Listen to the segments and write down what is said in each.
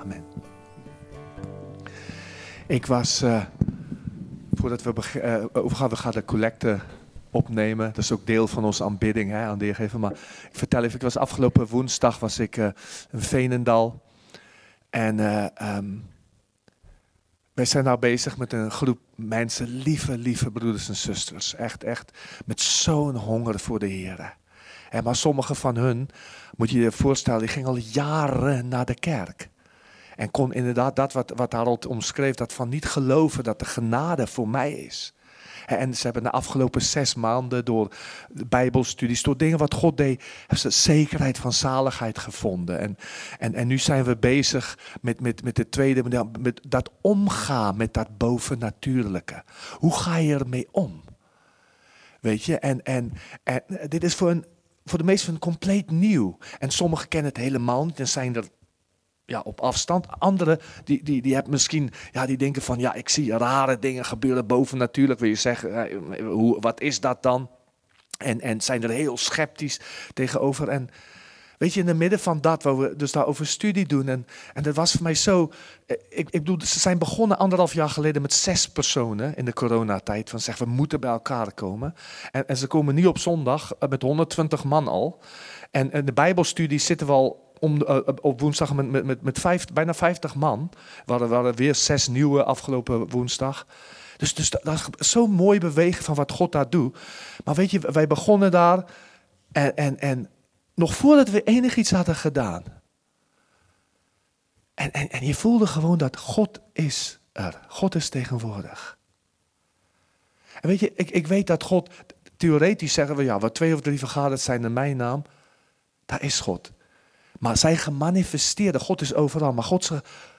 Amen. Ik was, uh, voordat we uh, we gaan de collecte opnemen. Dat is ook deel van onze aanbidding hè, aan de Heer geven. Maar ik vertel even, ik was afgelopen woensdag was ik uh, in Veenendal. En um, wij zijn nou bezig met een groep mensen, lieve, lieve broeders en zusters. Echt, echt, met zo'n honger voor de Heer. En maar sommige van hun, moet je je voorstellen, die gingen al jaren naar de kerk. En kon inderdaad dat wat, wat Harold omschreef, dat van niet geloven dat de genade voor mij is. En ze hebben de afgelopen zes maanden door bijbelstudies, door dingen wat God deed, hebben ze zekerheid van zaligheid gevonden. En, en, en nu zijn we bezig met, met, met de tweede, met dat omgaan met dat bovennatuurlijke. Hoe ga je ermee om? Weet je, en, en, en dit is voor, een, voor de meesten compleet nieuw. En sommigen kennen het helemaal niet en zijn er ja, op afstand. Anderen die, die, die hebben misschien, ja, die denken van ja, ik zie rare dingen gebeuren boven natuurlijk. Wil je zeggen, hoe, wat is dat dan? En, en zijn er heel sceptisch tegenover. En weet je, in het midden van dat, waar we dus daarover studie doen. En, en dat was voor mij zo. Eh, ik, ik bedoel, ze zijn begonnen anderhalf jaar geleden met zes personen in de coronatijd. Van zeggen, we moeten bij elkaar komen. En, en ze komen nu op zondag eh, met 120 man al. En in de Bijbelstudie zitten we al om, uh, op woensdag met, met, met, bijna 50 man. We hadden, we weer zes nieuwe afgelopen woensdag. Dus, dus dat is zo mooi bewegen van wat God daar doet. Maar weet je, wij begonnen daar en, en, en nog voordat we enig iets hadden gedaan. En, en, en je voelde gewoon dat God is er. God is tegenwoordig. En weet je, ik, ik weet dat God, theoretisch zeggen we ja, wat twee of drie vergaderd zijn in mijn naam, daar is God. Maar zijn gemanifesteerde, God is overal, maar Gods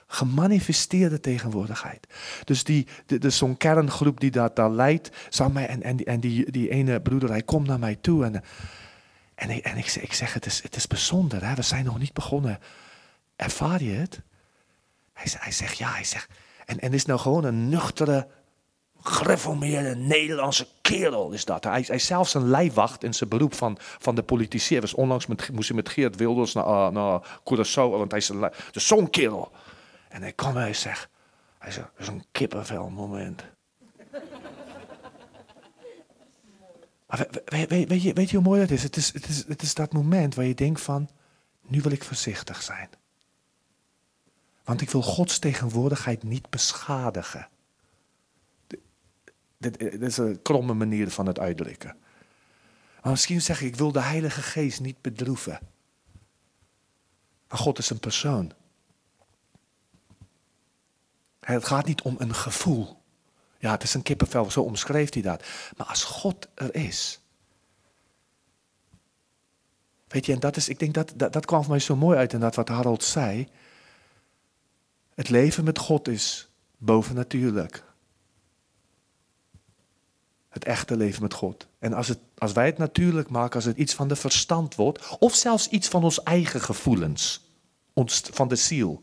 gemanifesteerde tegenwoordigheid. Dus die, dus zo'n kerngroep die dat daar leidt, zou mij, en, en, en die, die ene broeder, hij komt naar mij toe en, en, ik, en ik, ik zeg, het is, het is bijzonder, hè? we zijn nog niet begonnen. Ervaar je het? Hij, hij zegt, ja, hij zegt, en, en is nou gewoon een nuchtere gereformeerde Nederlandse kerel is dat. Hij, hij is zelfs een lijfwacht in zijn beroep van, van de politici. Was onlangs met, moest hij met Geert Wilders naar, uh, naar Curaçao, want hij is, is zo'n kerel. En hij kwam en hij zegt, hij zegt, dat is een kippenvel moment. Weet, weet, weet, je, weet je hoe mooi dat is? Het, is? het is? het is dat moment waar je denkt van, nu wil ik voorzichtig zijn. Want ik wil Gods tegenwoordigheid niet beschadigen. Dit, dit is een kromme manier van het uitdrukken. Maar misschien zeg ik, ik wil de Heilige Geest niet bedroeven. Maar God is een persoon. Het gaat niet om een gevoel. Ja, het is een kippenvel, zo omschreef hij dat. Maar als God er is. Weet je, en dat is, ik denk dat, dat, kwam voor mij zo mooi uit in dat wat Harold zei. Het leven met God is bovennatuurlijk. Het echte leven met God. En als, het, als wij het natuurlijk maken, als het iets van de verstand wordt, of zelfs iets van ons eigen gevoelens, ons, van de ziel,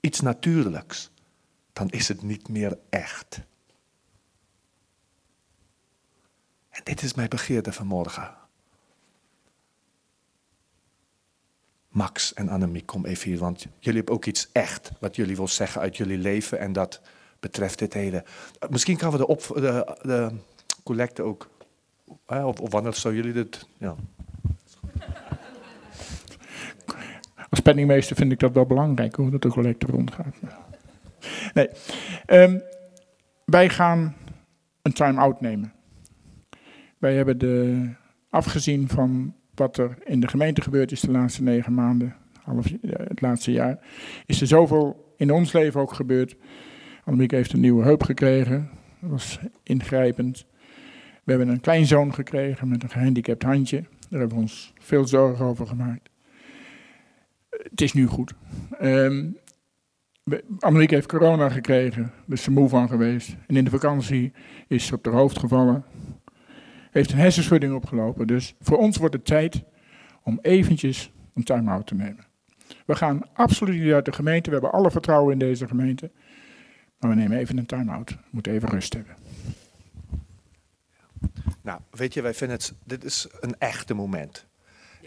iets natuurlijks, dan is het niet meer echt. En dit is mijn begeerte vanmorgen. Max en Annemie, kom even hier, want jullie hebben ook iets echt wat jullie wil zeggen uit jullie leven en dat betreft dit hele. Misschien kan we de, de, collecte ook. Of, of wanneer zou jullie dit. Ja. Als penningmeester vind ik dat wel belangrijk hoe dat de collecte rondgaat. Nee. Um, wij gaan een time-out nemen. Wij hebben de, afgezien van wat er in de gemeente gebeurd is de laatste negen maanden, half, het laatste jaar, is er zoveel in ons leven ook gebeurd Annemieke heeft een nieuwe heup gekregen. Dat was ingrijpend. We hebben een kleinzoon gekregen met een gehandicapt handje. Daar hebben we ons veel zorgen over gemaakt. Het is nu goed. Um, Annemieke heeft corona gekregen, daar is ze moe van geweest. En in de vakantie is ze op haar hoofd gevallen. Heeft een hersenschudding opgelopen. Dus voor ons wordt het tijd om eventjes een time-out te nemen. We gaan absoluut niet uit de gemeente. We hebben alle vertrouwen in deze gemeente. Maar we nemen even een time-out. We moeten even rust hebben. Nou, weet je, wij vinden het, dit is een echte moment.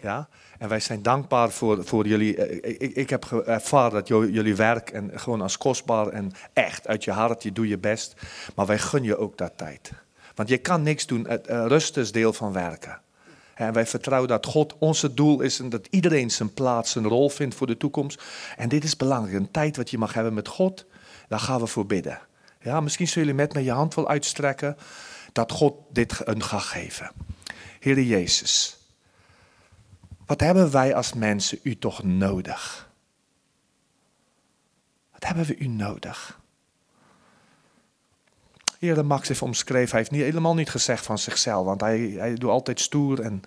Ja? En wij zijn dankbaar voor, voor jullie. eh, Ik, ik heb ervaren dat jullie werk en gewoon als kostbaar en echt uit je hart, je doet je best. Maar wij gunnen je ook dat tijd. Want je kan niks doen. Het, eh, rust is deel van werken. En wij vertrouwen dat God onze doel is en dat iedereen zijn plaats, zijn rol vindt voor de toekomst. En dit is belangrijk. Een tijd wat je mag hebben met God, daar gaan we voor bidden. Ja, misschien zullen jullie met me je hand wel uitstrekken dat God dit een gaat geven. Heere Jezus, wat hebben wij als mensen u toch nodig? Wat hebben we u nodig? Heer, Max heeft omschreven, hij heeft niet, helemaal niet gezegd van zichzelf, want hij, hij doet altijd stoer en,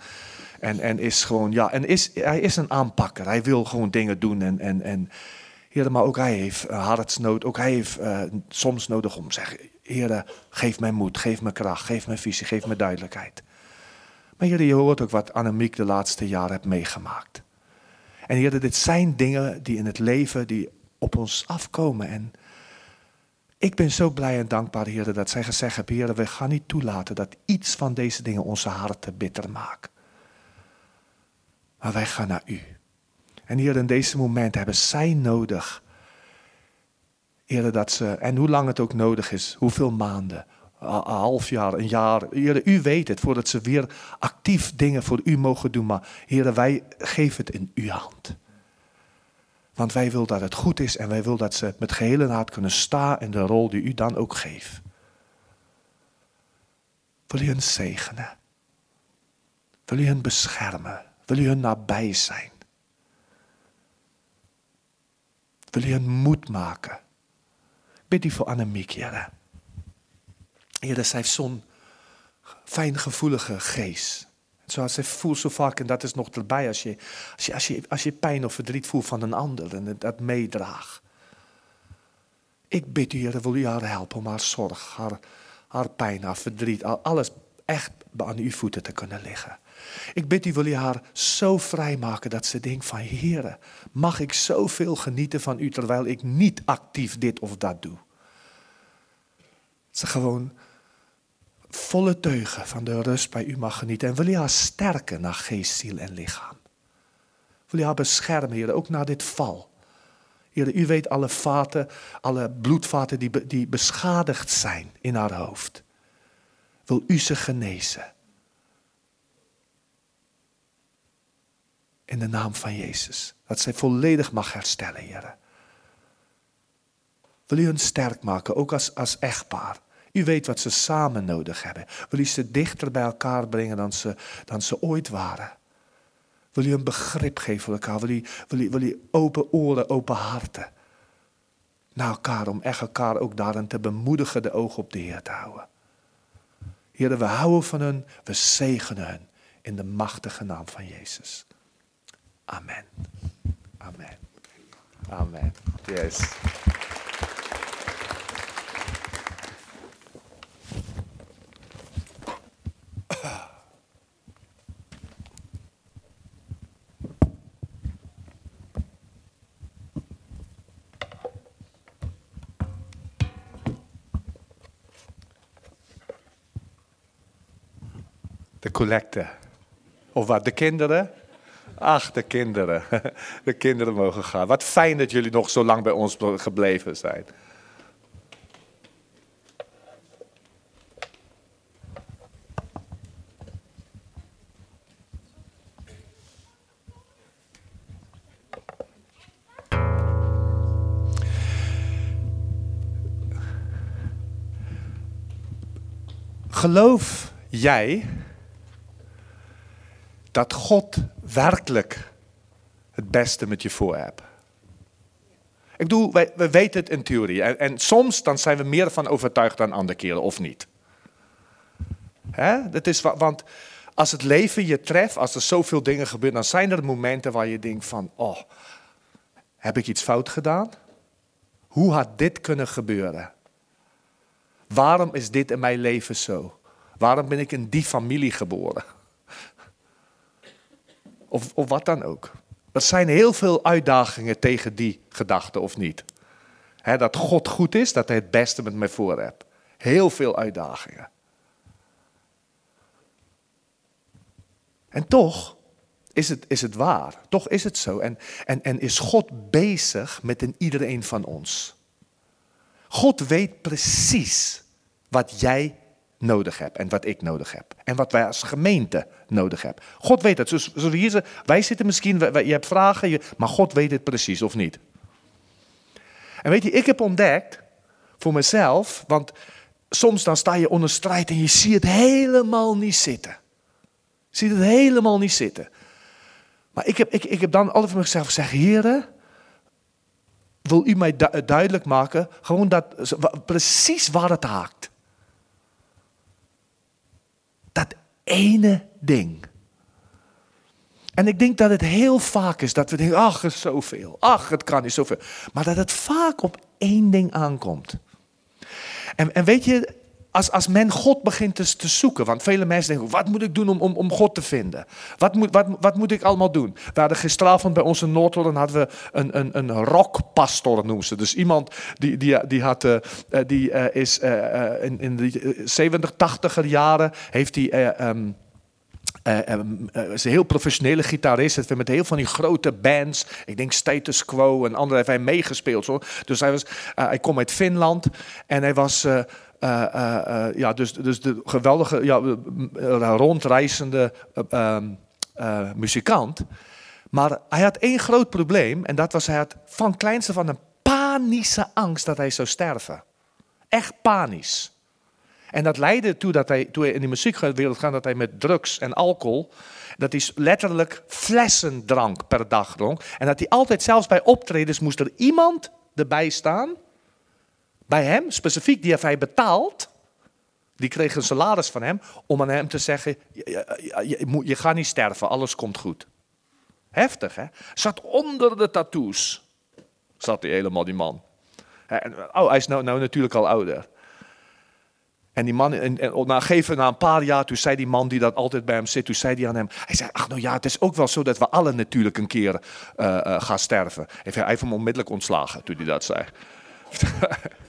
en, en is gewoon, ja, en is, hij is een aanpakker. Hij wil gewoon dingen doen en, en, en Heer, maar ook hij heeft eh, hartsnood, ook hij heeft eh, soms nodig om zeggen, Heer, geef mij moed, geef me kracht, geef me visie, geef me duidelijkheid. Maar Heer, je hoort ook wat Annemiek de laatste jaren heeft meegemaakt. En Heer, dit zijn dingen die in het leven die op ons afkomen. En ik ben zo blij en dankbaar, Heer, dat zij gezegd hebben, Heer, we gaan niet toelaten dat iets van deze dingen onze harten bitter maakt. Maar wij gaan naar U. En Heer, in deze moment hebben zij nodig, Heer, dat ze, en hoe lang het ook nodig is, hoeveel maanden, een half jaar, een jaar. Heer, u weet het, voordat ze weer actief dingen voor u mogen doen. Maar Heer, wij geven het in uw hand. Want wij willen dat het goed is en wij willen dat ze met gehele hart kunnen staan in de rol die u dan ook geeft. Wil u hen zegenen? Wil u hen beschermen? Wil u hun nabij zijn? Wil u hen moed maken? Bid u voor Annemiek, Heer. Heer, zij heeft zo'n fijngevoelige geest. Zoals zij voelt zo vaak, en dat is nog erbij, als je, als, je, als, je, als je pijn of verdriet voelt van een ander en dat meedraagt. Ik bid u, Heer, wil u haar helpen om haar zorg, haar, haar pijn, haar verdriet, al- alles echt aan uw voeten te kunnen liggen. Ik bid u, wil u haar zo vrijmaken dat ze denkt van, Heer, mag ik zoveel genieten van u terwijl ik niet actief dit of dat doe. Ze gewoon volle teugen van de rust bij u mag genieten. En wil u haar sterken naar geest, ziel en lichaam. Wil u haar beschermen, Heer, ook na dit val. Heer, u weet alle vaten, alle bloedvaten die, die beschadigd zijn in haar hoofd. Wil u ze genezen. In de naam van Jezus. Dat zij volledig mag herstellen, Heer. Wil u hen sterk maken, ook als, als echtpaar. U weet wat ze samen nodig hebben. Wil u ze dichter bij elkaar brengen dan ze, dan ze ooit waren. Wil u een begrip geven voor elkaar. Wil u, wil, u, wil u open oren, open harten. Naar elkaar, om echt elkaar ook daarin te bemoedigen de ogen op de Heer te houden. Heer, we houden van hun, we zegenen hun. In de machtige naam van Jezus. Amen. Amen. Amen. Yes. De collecte. Of wat, de kinderen? Ach, de kinderen. De kinderen mogen gaan. Wat fijn dat jullie nog zo lang bij ons gebleven zijn. Geloof jij dat God werkelijk het beste met je voor hebt? Ik bedoel, we weten het in theorie. En, en soms dan zijn we meer van overtuigd dan andere keren, of niet. Hè? Dat is, wa- want als het leven je treft, als er zoveel dingen gebeuren, dan zijn er momenten waar je denkt van, oh, heb ik iets fout gedaan? Hoe had dit kunnen gebeuren? Waarom is dit in mijn leven zo? Waarom ben ik in die familie geboren? Of, of wat dan ook. Er zijn heel veel uitdagingen tegen die gedachte, of niet? Dat God goed is, dat hij het beste met mij voor hebt. Heel veel uitdagingen. En toch is het, is het waar. Toch is het zo. En, en, en is God bezig met een iedereen van ons. God weet precies wat jij nodig hebt en wat ik nodig heb. En wat wij als gemeente nodig hebben. God weet het. Dus hier, wij zitten misschien, je hebt vragen, maar God weet het precies of niet. En weet je, ik heb ontdekt voor mezelf, want soms dan sta je onder strijd en je ziet het helemaal niet zitten. Je ziet het helemaal niet zitten. Maar ik heb, ik, ik heb dan altijd voor mezelf gezegd, heren, wil u mij duidelijk maken, gewoon dat, precies waar het haakt. Dat ene ding. En ik denk dat het heel vaak is dat we denken, ach, het is zoveel. Ach, het kan niet zoveel. Maar dat het vaak op één ding aankomt. En, en weet je, als, als men God begint te, te, zoeken, want vele mensen denken, wat moet ik doen om, om, om God te vinden? Wat moet, wat, wat moet ik allemaal doen? We hadden gisteravond bij onze Noordhoorn hadden we een, een, een rockpastor, noemen ze. Dus iemand die, die, die, had, uh, die uh, is in, in de 70, 80er jaren, heeft hij... Um, uh, uh, is een heel professionele gitarist. Heeft met heel van die grote bands. Ik denk Status Quo en andere heeft hij meegespeeld. Hoor. Dus hij, was, hij komt uit Finland. En hij was. Ja, dus, dus de geweldige ja, rondreizende ehm, muzikant. Maar hij had één groot probleem. En dat was hij had van kleinste van een panische angst dat hij zou sterven. Echt panisch. En dat leidde ertoe dat hij, toen hij in de muziekwereld ging, dat hij met drugs en alcohol, dat hij letterlijk flessen drank per dag dronk. En dat hij altijd, zelfs bij optredens, moest er iemand erbij staan, bij hem, specifiek, die heeft hij betaald. Die kreeg een salaris van hem om aan hem te zeggen, je, je, je gaat niet sterven, alles komt goed. Heftig, hè? Zat onder de tattoos. Zat hij helemaal, die man. Oh, hij is nou, nou natuurlijk al ouder. En die man, en, en na, gegeven, na een paar jaar, toen zei die man die dat altijd bij hem zit, toen zei hij aan hem, hij zei, ach nou ja, het is ook wel zo dat we allen natuurlijk een keer uh, uh, gaan sterven. Hij heeft hem onmiddellijk ontslagen toen hij dat zei.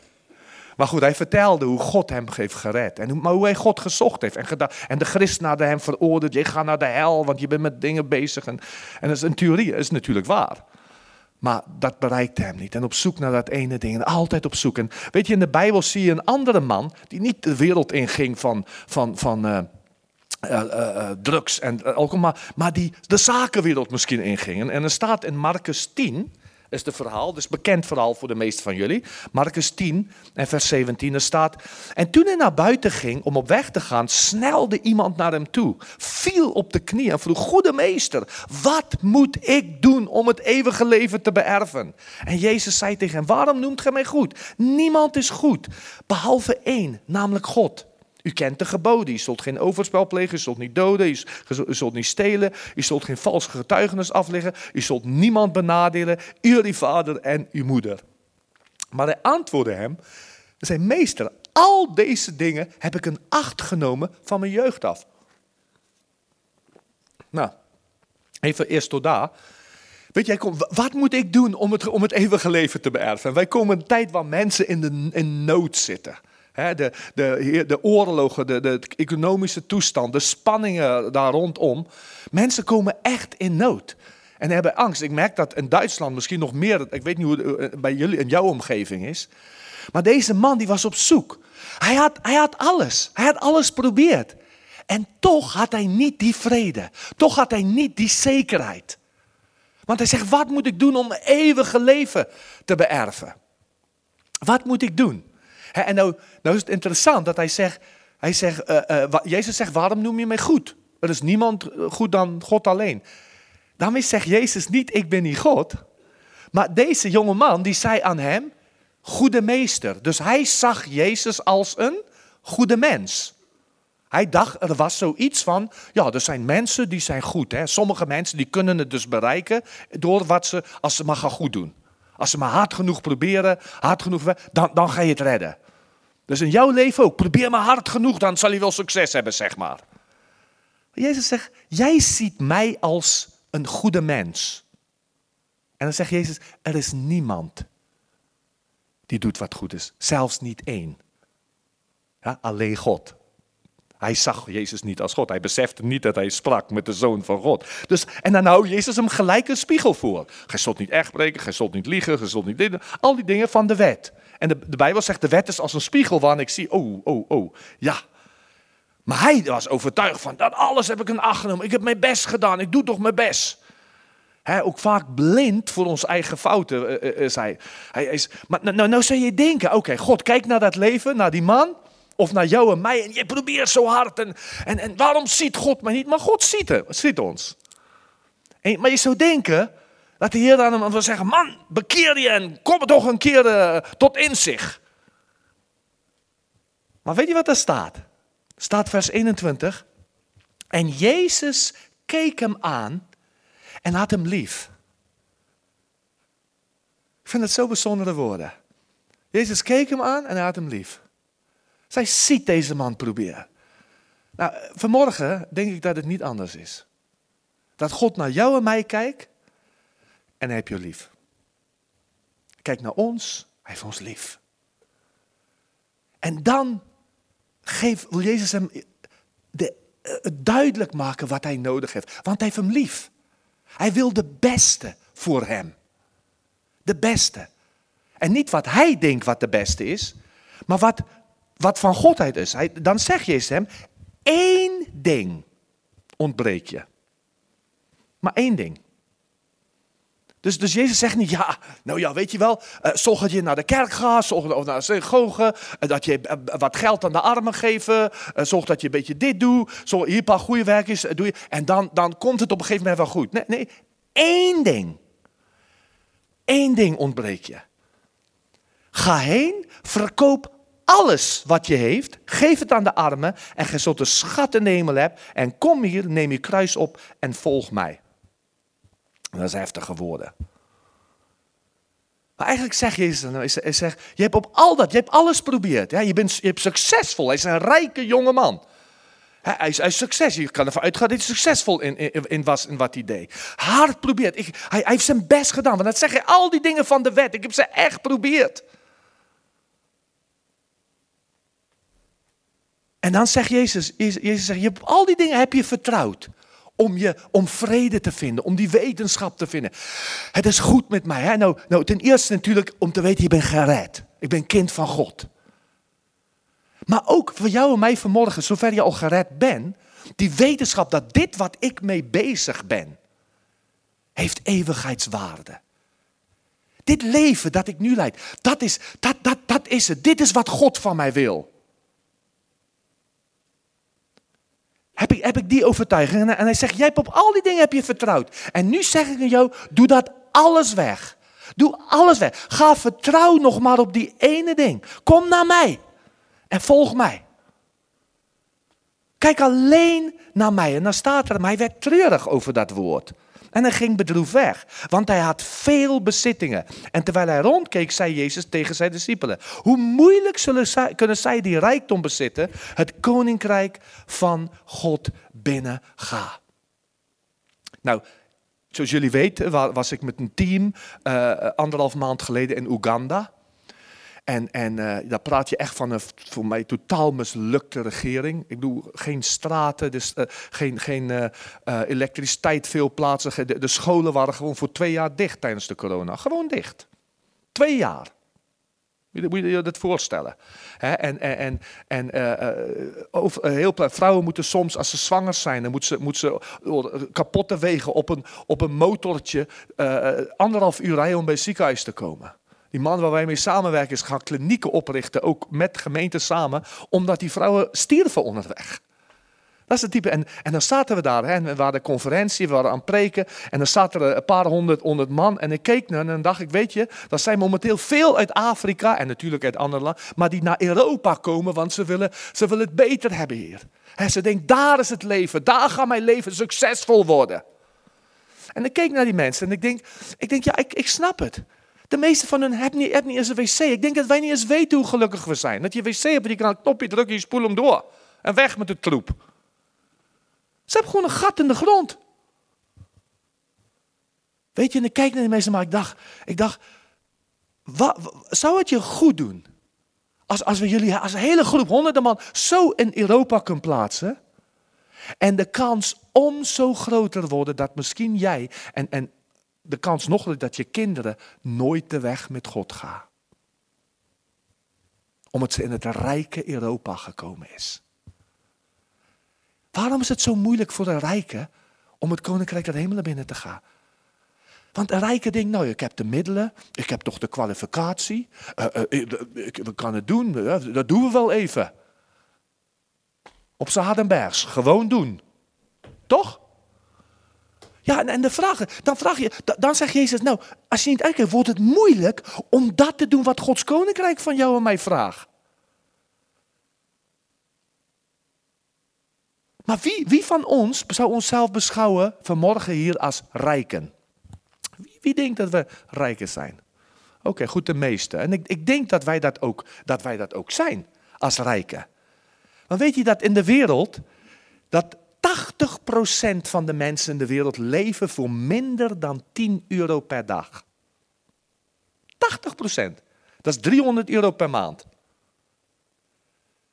maar goed, hij vertelde hoe God hem heeft gered. En hoe, maar hoe hij God gezocht heeft. En, en de christen hadden hem veroordeeld, je gaat naar de hel, want je bent met dingen bezig. En, en dat is een theorie, dat is natuurlijk waar. Maar dat bereikte hem niet. En op zoek naar dat ene ding. En altijd op zoek. En weet je, in de Bijbel zie je een andere man. die niet de wereld inging van. van, van uh, uh, uh, drugs en alcohol. Maar, maar die de zakenwereld misschien inging. En er staat in Marcus 10 is het verhaal, dus bekend verhaal voor de meesten van jullie. Marcus 10 en vers 17, er staat... En toen hij naar buiten ging om op weg te gaan, snelde iemand naar hem toe. Viel op de knie en vroeg, goede meester, wat moet ik doen om het eeuwige leven te beërven? En Jezus zei tegen hem, waarom noemt gij mij goed? Niemand is goed, behalve één, namelijk God. U kent de geboden. Je zult geen overspel plegen, je zult niet doden, je zult niet stelen, je zult geen valse getuigenis afleggen, je zult niemand benadelen, uw vader en uw moeder. Maar hij antwoordde hem, zijn meester, al deze dingen heb ik een acht genomen van mijn jeugd af. Nou, even eerst tot daar. Weet jij, wat moet ik doen om het, om het eeuwige leven te beërven? Wij komen een tijd waar mensen in, de, in nood zitten de, de, de oorlogen, de, de economische toestand, de spanningen daar rondom. Mensen komen echt in nood. En hebben angst. Ik merk dat in Duitsland misschien nog meer. Ik weet niet hoe het eh, bij jullie in jouw omgeving is. Maar deze man die was op zoek. Hij had, hij had alles. Hij had alles geprobeerd. En toch had hij niet die vrede. Toch had hij niet die zekerheid. Want hij zegt: Wat moet ik doen om eeuwige leven te beërven? Wat moet ik doen? En nou, nou is het interessant dat hij zegt, hij zegt uh, uh, Jezus zegt, waarom noem je mij goed? Er is niemand eh, goed dan God alleen. Daarmee zegt Jezus niet, ik ben niet God. Maar deze jonge man, die zei aan hem, goede meester. Dus hij zag Jezus als een goede mens. Hij dacht, er was zoiets van, ja, er zijn mensen die zijn goed. Hè? Sommige mensen die kunnen het dus bereiken door wat ze, als ze maar gaan goed doen. Als ze maar hard genoeg proberen, hard genoeg, dan, dan ga je het redden. Dus in jouw leven ook. Probeer maar hard genoeg, dan zal je wel succes hebben, zeg maar. Jezus zegt, jij ziet mij als een goede mens. En dan zegt Jezus, er is niemand die doet wat goed is. Zelfs niet één. Ja, alleen God. Hij zag Jezus niet als God. Hij besefte niet dat hij sprak met de Zoon van God. Dus, en dan houdt Jezus hem gelijk een spiegel voor. Gij zult niet echt spreken, gij zult niet liegen, gij zult niet dit. Al die dingen van de wet. En de, de Bijbel zegt, de wet is als een spiegel waarin ik zie, oh, oh, oh, ja. Maar hij was overtuigd van, dat alles heb ik in acht genomen. Ik heb mijn best gedaan, ik doe toch mijn best. Ook vaak blind voor onze eigen fouten, uh, uh, zei hij. Is, maar nou, nou, nou zou je denken, oké, God, kijk naar dat leven, naar die man of naar jou en mij. En je probeert zo hard. En, en, en waarom ziet God mij niet? Maar God ziet, het, ziet ons. En, maar je zou denken dat de Heer dan hem wil zeggen: Man, bekeer je en kom toch een keer uh, tot inzicht. Maar weet je wat er staat? Staat vers 21. En Jezus keek hem aan en had hem lief. Ik vind het zo bijzondere woorden. Jezus keek hem aan en hij had hem lief. Zij ziet deze man proberen. Nou, vanmorgen denk ik dat het niet anders is. Dat God naar jou en mij kijkt en hij heeft je lief. Kijk naar ons, hij heeft ons lief. En dan geeft, Jezus hem de, het duidelijk maken wat hij nodig heeft. Want hij heeft hem lief. Hij wil de beste voor hem. De beste. En niet wat hij denkt wat de beste is, maar wat wat van Godheid is. Hij, dan zeg je hem, één ding ontbreek je. Maar één ding. Dus, dus Jezus zegt niet, ja, nou ja, weet je wel, uh, zorg dat je naar de kerk gaat, zorg of naar de synagoge, uh, dat je uh, wat geld aan de armen geven, zorg dat je een beetje dit doet, zorg hier een paar goede werkjes doe je, en dan, dan komt het op een gegeven moment wel goed. Nee, nee, één ding. Eén ding ontbreek je. Ga heen, verkoop alles wat je heeft, geef het aan de armen en gij zult de schat in de hemel hebben. En kom hier, neem je kruis op en volg mij. Dat is heftige woorden. Maar eigenlijk zegt Jezus, zegt, je hebt op al dat, je hebt alles geprobeerd. Ja, je, bent, je succesvol, hij is een rijke jonge man. Hij is, hij is succes, je kan ervan uitgaan dat hij succesvol in, in, was in wat hij deed. Hard probeert, hij, hij heeft zijn best gedaan. Want dat zeggen al die dingen van de wet, ik heb ze echt geprobeerd. En dan zegt Jezus, Jezus zegt, je hebt, al die dingen heb je vertrouwd. Om, je, om vrede te vinden, om die wetenschap te vinden. Het is goed met mij. Hè? Nou, nou, ten eerste natuurlijk om te weten, je bent gered. Ik ben kind van God. Maar ook voor jou en mij vanmorgen, zover je al gered bent, die wetenschap dat dit wat ik mee bezig ben, heeft eeuwigheidswaarde. Dit leven dat ik nu leid, dat is, dat, dat, dat is het. Dit is wat God van mij wil. Heb ik, heb ik die overtuiging. En hij zegt, jij hebt op al die dingen heb je vertrouwd. En nu zeg ik aan jou, doe dat alles weg. Doe alles weg. Ga vertrouw nog maar op die ene ding. Kom naar mij en volg mij. Kijk alleen naar mij. En dan staat er, maar hij werd treurig over dat woord. En hij ging bedroefd weg, want hij had veel bezittingen. En terwijl hij rondkeek, zei Jezus tegen zijn discipelen: Hoe moeilijk zullen kunnen zij die rijkdom bezitten, het koninkrijk van God binnengaan? Nou, zoals jullie weten, was ik met een team uh, anderhalf maand geleden in Oeganda. En, en uh, daar praat je echt van een voor mij totaal mislukte regering. Ik bedoel, geen straten, dus, uh, geen, geen uh, elektriciteit, veel plaatsen. De, scholen waren gewoon voor twee jaar dicht tijdens de corona. Gewoon dicht. Twee jaar. Moet je je dat voorstellen? En en, en over, heel, vrouwen moeten soms, als ze zwanger zijn, dan moeten ze, moeten ze kapotte wegen op een, op een motortje anderhalf uur rijden om bij het ziekenhuis te komen. Die man waar wij mee samenwerken is gaan klinieken oprichten, ook met gemeenten samen, omdat die vrouwen stierven onderweg. Dat is het type. En, en dan zaten we daar, hè, en we waren conferentie, we waren aan het preken, en dan zaten er een paar honderd, honderd man. En ik keek naar en dan dacht ik, weet je, dat zijn momenteel veel uit Afrika, en natuurlijk uit andere landen, maar die naar Europa komen, want ze willen, ze willen het beter hebben hier. En ze denken, daar is het leven, daar gaat mijn leven succesvol worden. En ik keek naar die mensen en ik denk, ik denk ja, ik, ik snap het. De meeste van hen hebben niet, hebben niet eens een wc. Ik denk dat wij niet eens weten hoe gelukkig we zijn. Dat je wc hebt, je kan een knopje drukken, je spoelt hem door. En weg met de troep. Ze hebben gewoon een gat in de grond. Weet je, en ik kijk naar die mensen, maar ik dacht, ik dacht wat, zou het je goed doen Als, als we jullie als een hele groep, honderden man, zo in Europa kunnen plaatsen. En de kans om zo groter worden dat misschien jij en, en de kans nog dat je kinderen nooit de weg met God gaan. Omdat ze in het rijke Europa gekomen is. Waarom is het zo moeilijk voor de rijken om het koninkrijk der hemelen binnen te gaan? Want een rijke denkt, nou, ik heb de middelen, ik heb toch de kwalificatie, uh, uh, we kan het doen, dat doen we wel even. Op Zadenbergs, gewoon doen. Toch? Ja, en, de vraag, dan, vraag je, dan zegt Jezus, nou, als je niet uitkijkt, wordt het moeilijk om dat te doen wat Gods koninkrijk van jou en mij vraagt. Maar wie, wie van ons zou onszelf beschouwen vanmorgen hier als rijken? Wie, wie denkt dat we rijken zijn? Oké, goed, de meeste. En ik, ik denk dat wij dat, ook, dat wij dat ook zijn als rijken. Maar weet je dat in de wereld, dat 80% van de mensen in de wereld leven voor minder dan 10 euro per dag. 80%. Dat is 300 euro per maand. 26%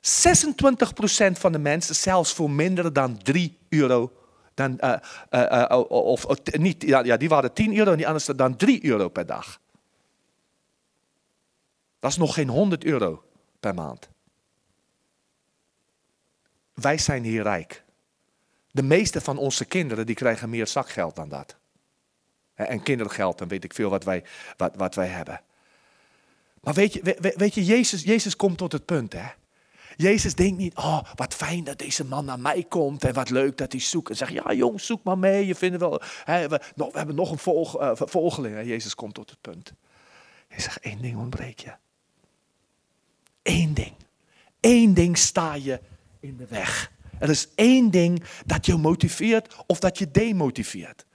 van de mensen zelfs voor minder dan 3 euro. Dan, uh, uh, uh, of, niet, ja, ja, die waren 10 euro en die anderen dan 3 euro per dag. Dat is nog geen 100 euro per maand. Wij zijn hier rijk. De meeste van onze kinderen die krijgen meer zakgeld dan dat. En kindergeld, dan weet ik veel wat wij, wat, wat wij hebben. Maar weet je, weet je Jezus, Jezus komt tot het punt. Hè? Jezus denkt niet, oh wat fijn dat deze man naar mij komt en wat leuk dat hij zoekt. En zegt, ja jong, zoek maar mee, je vindt wel, hè, we, we hebben nog een volg, uh, volgeling. Jezus komt tot het punt. Hij zegt, één ding ontbreekt je. Eén ding. Eén ding sta je in de weg. Er is één ding dat je motiveert of dat je demotiveert.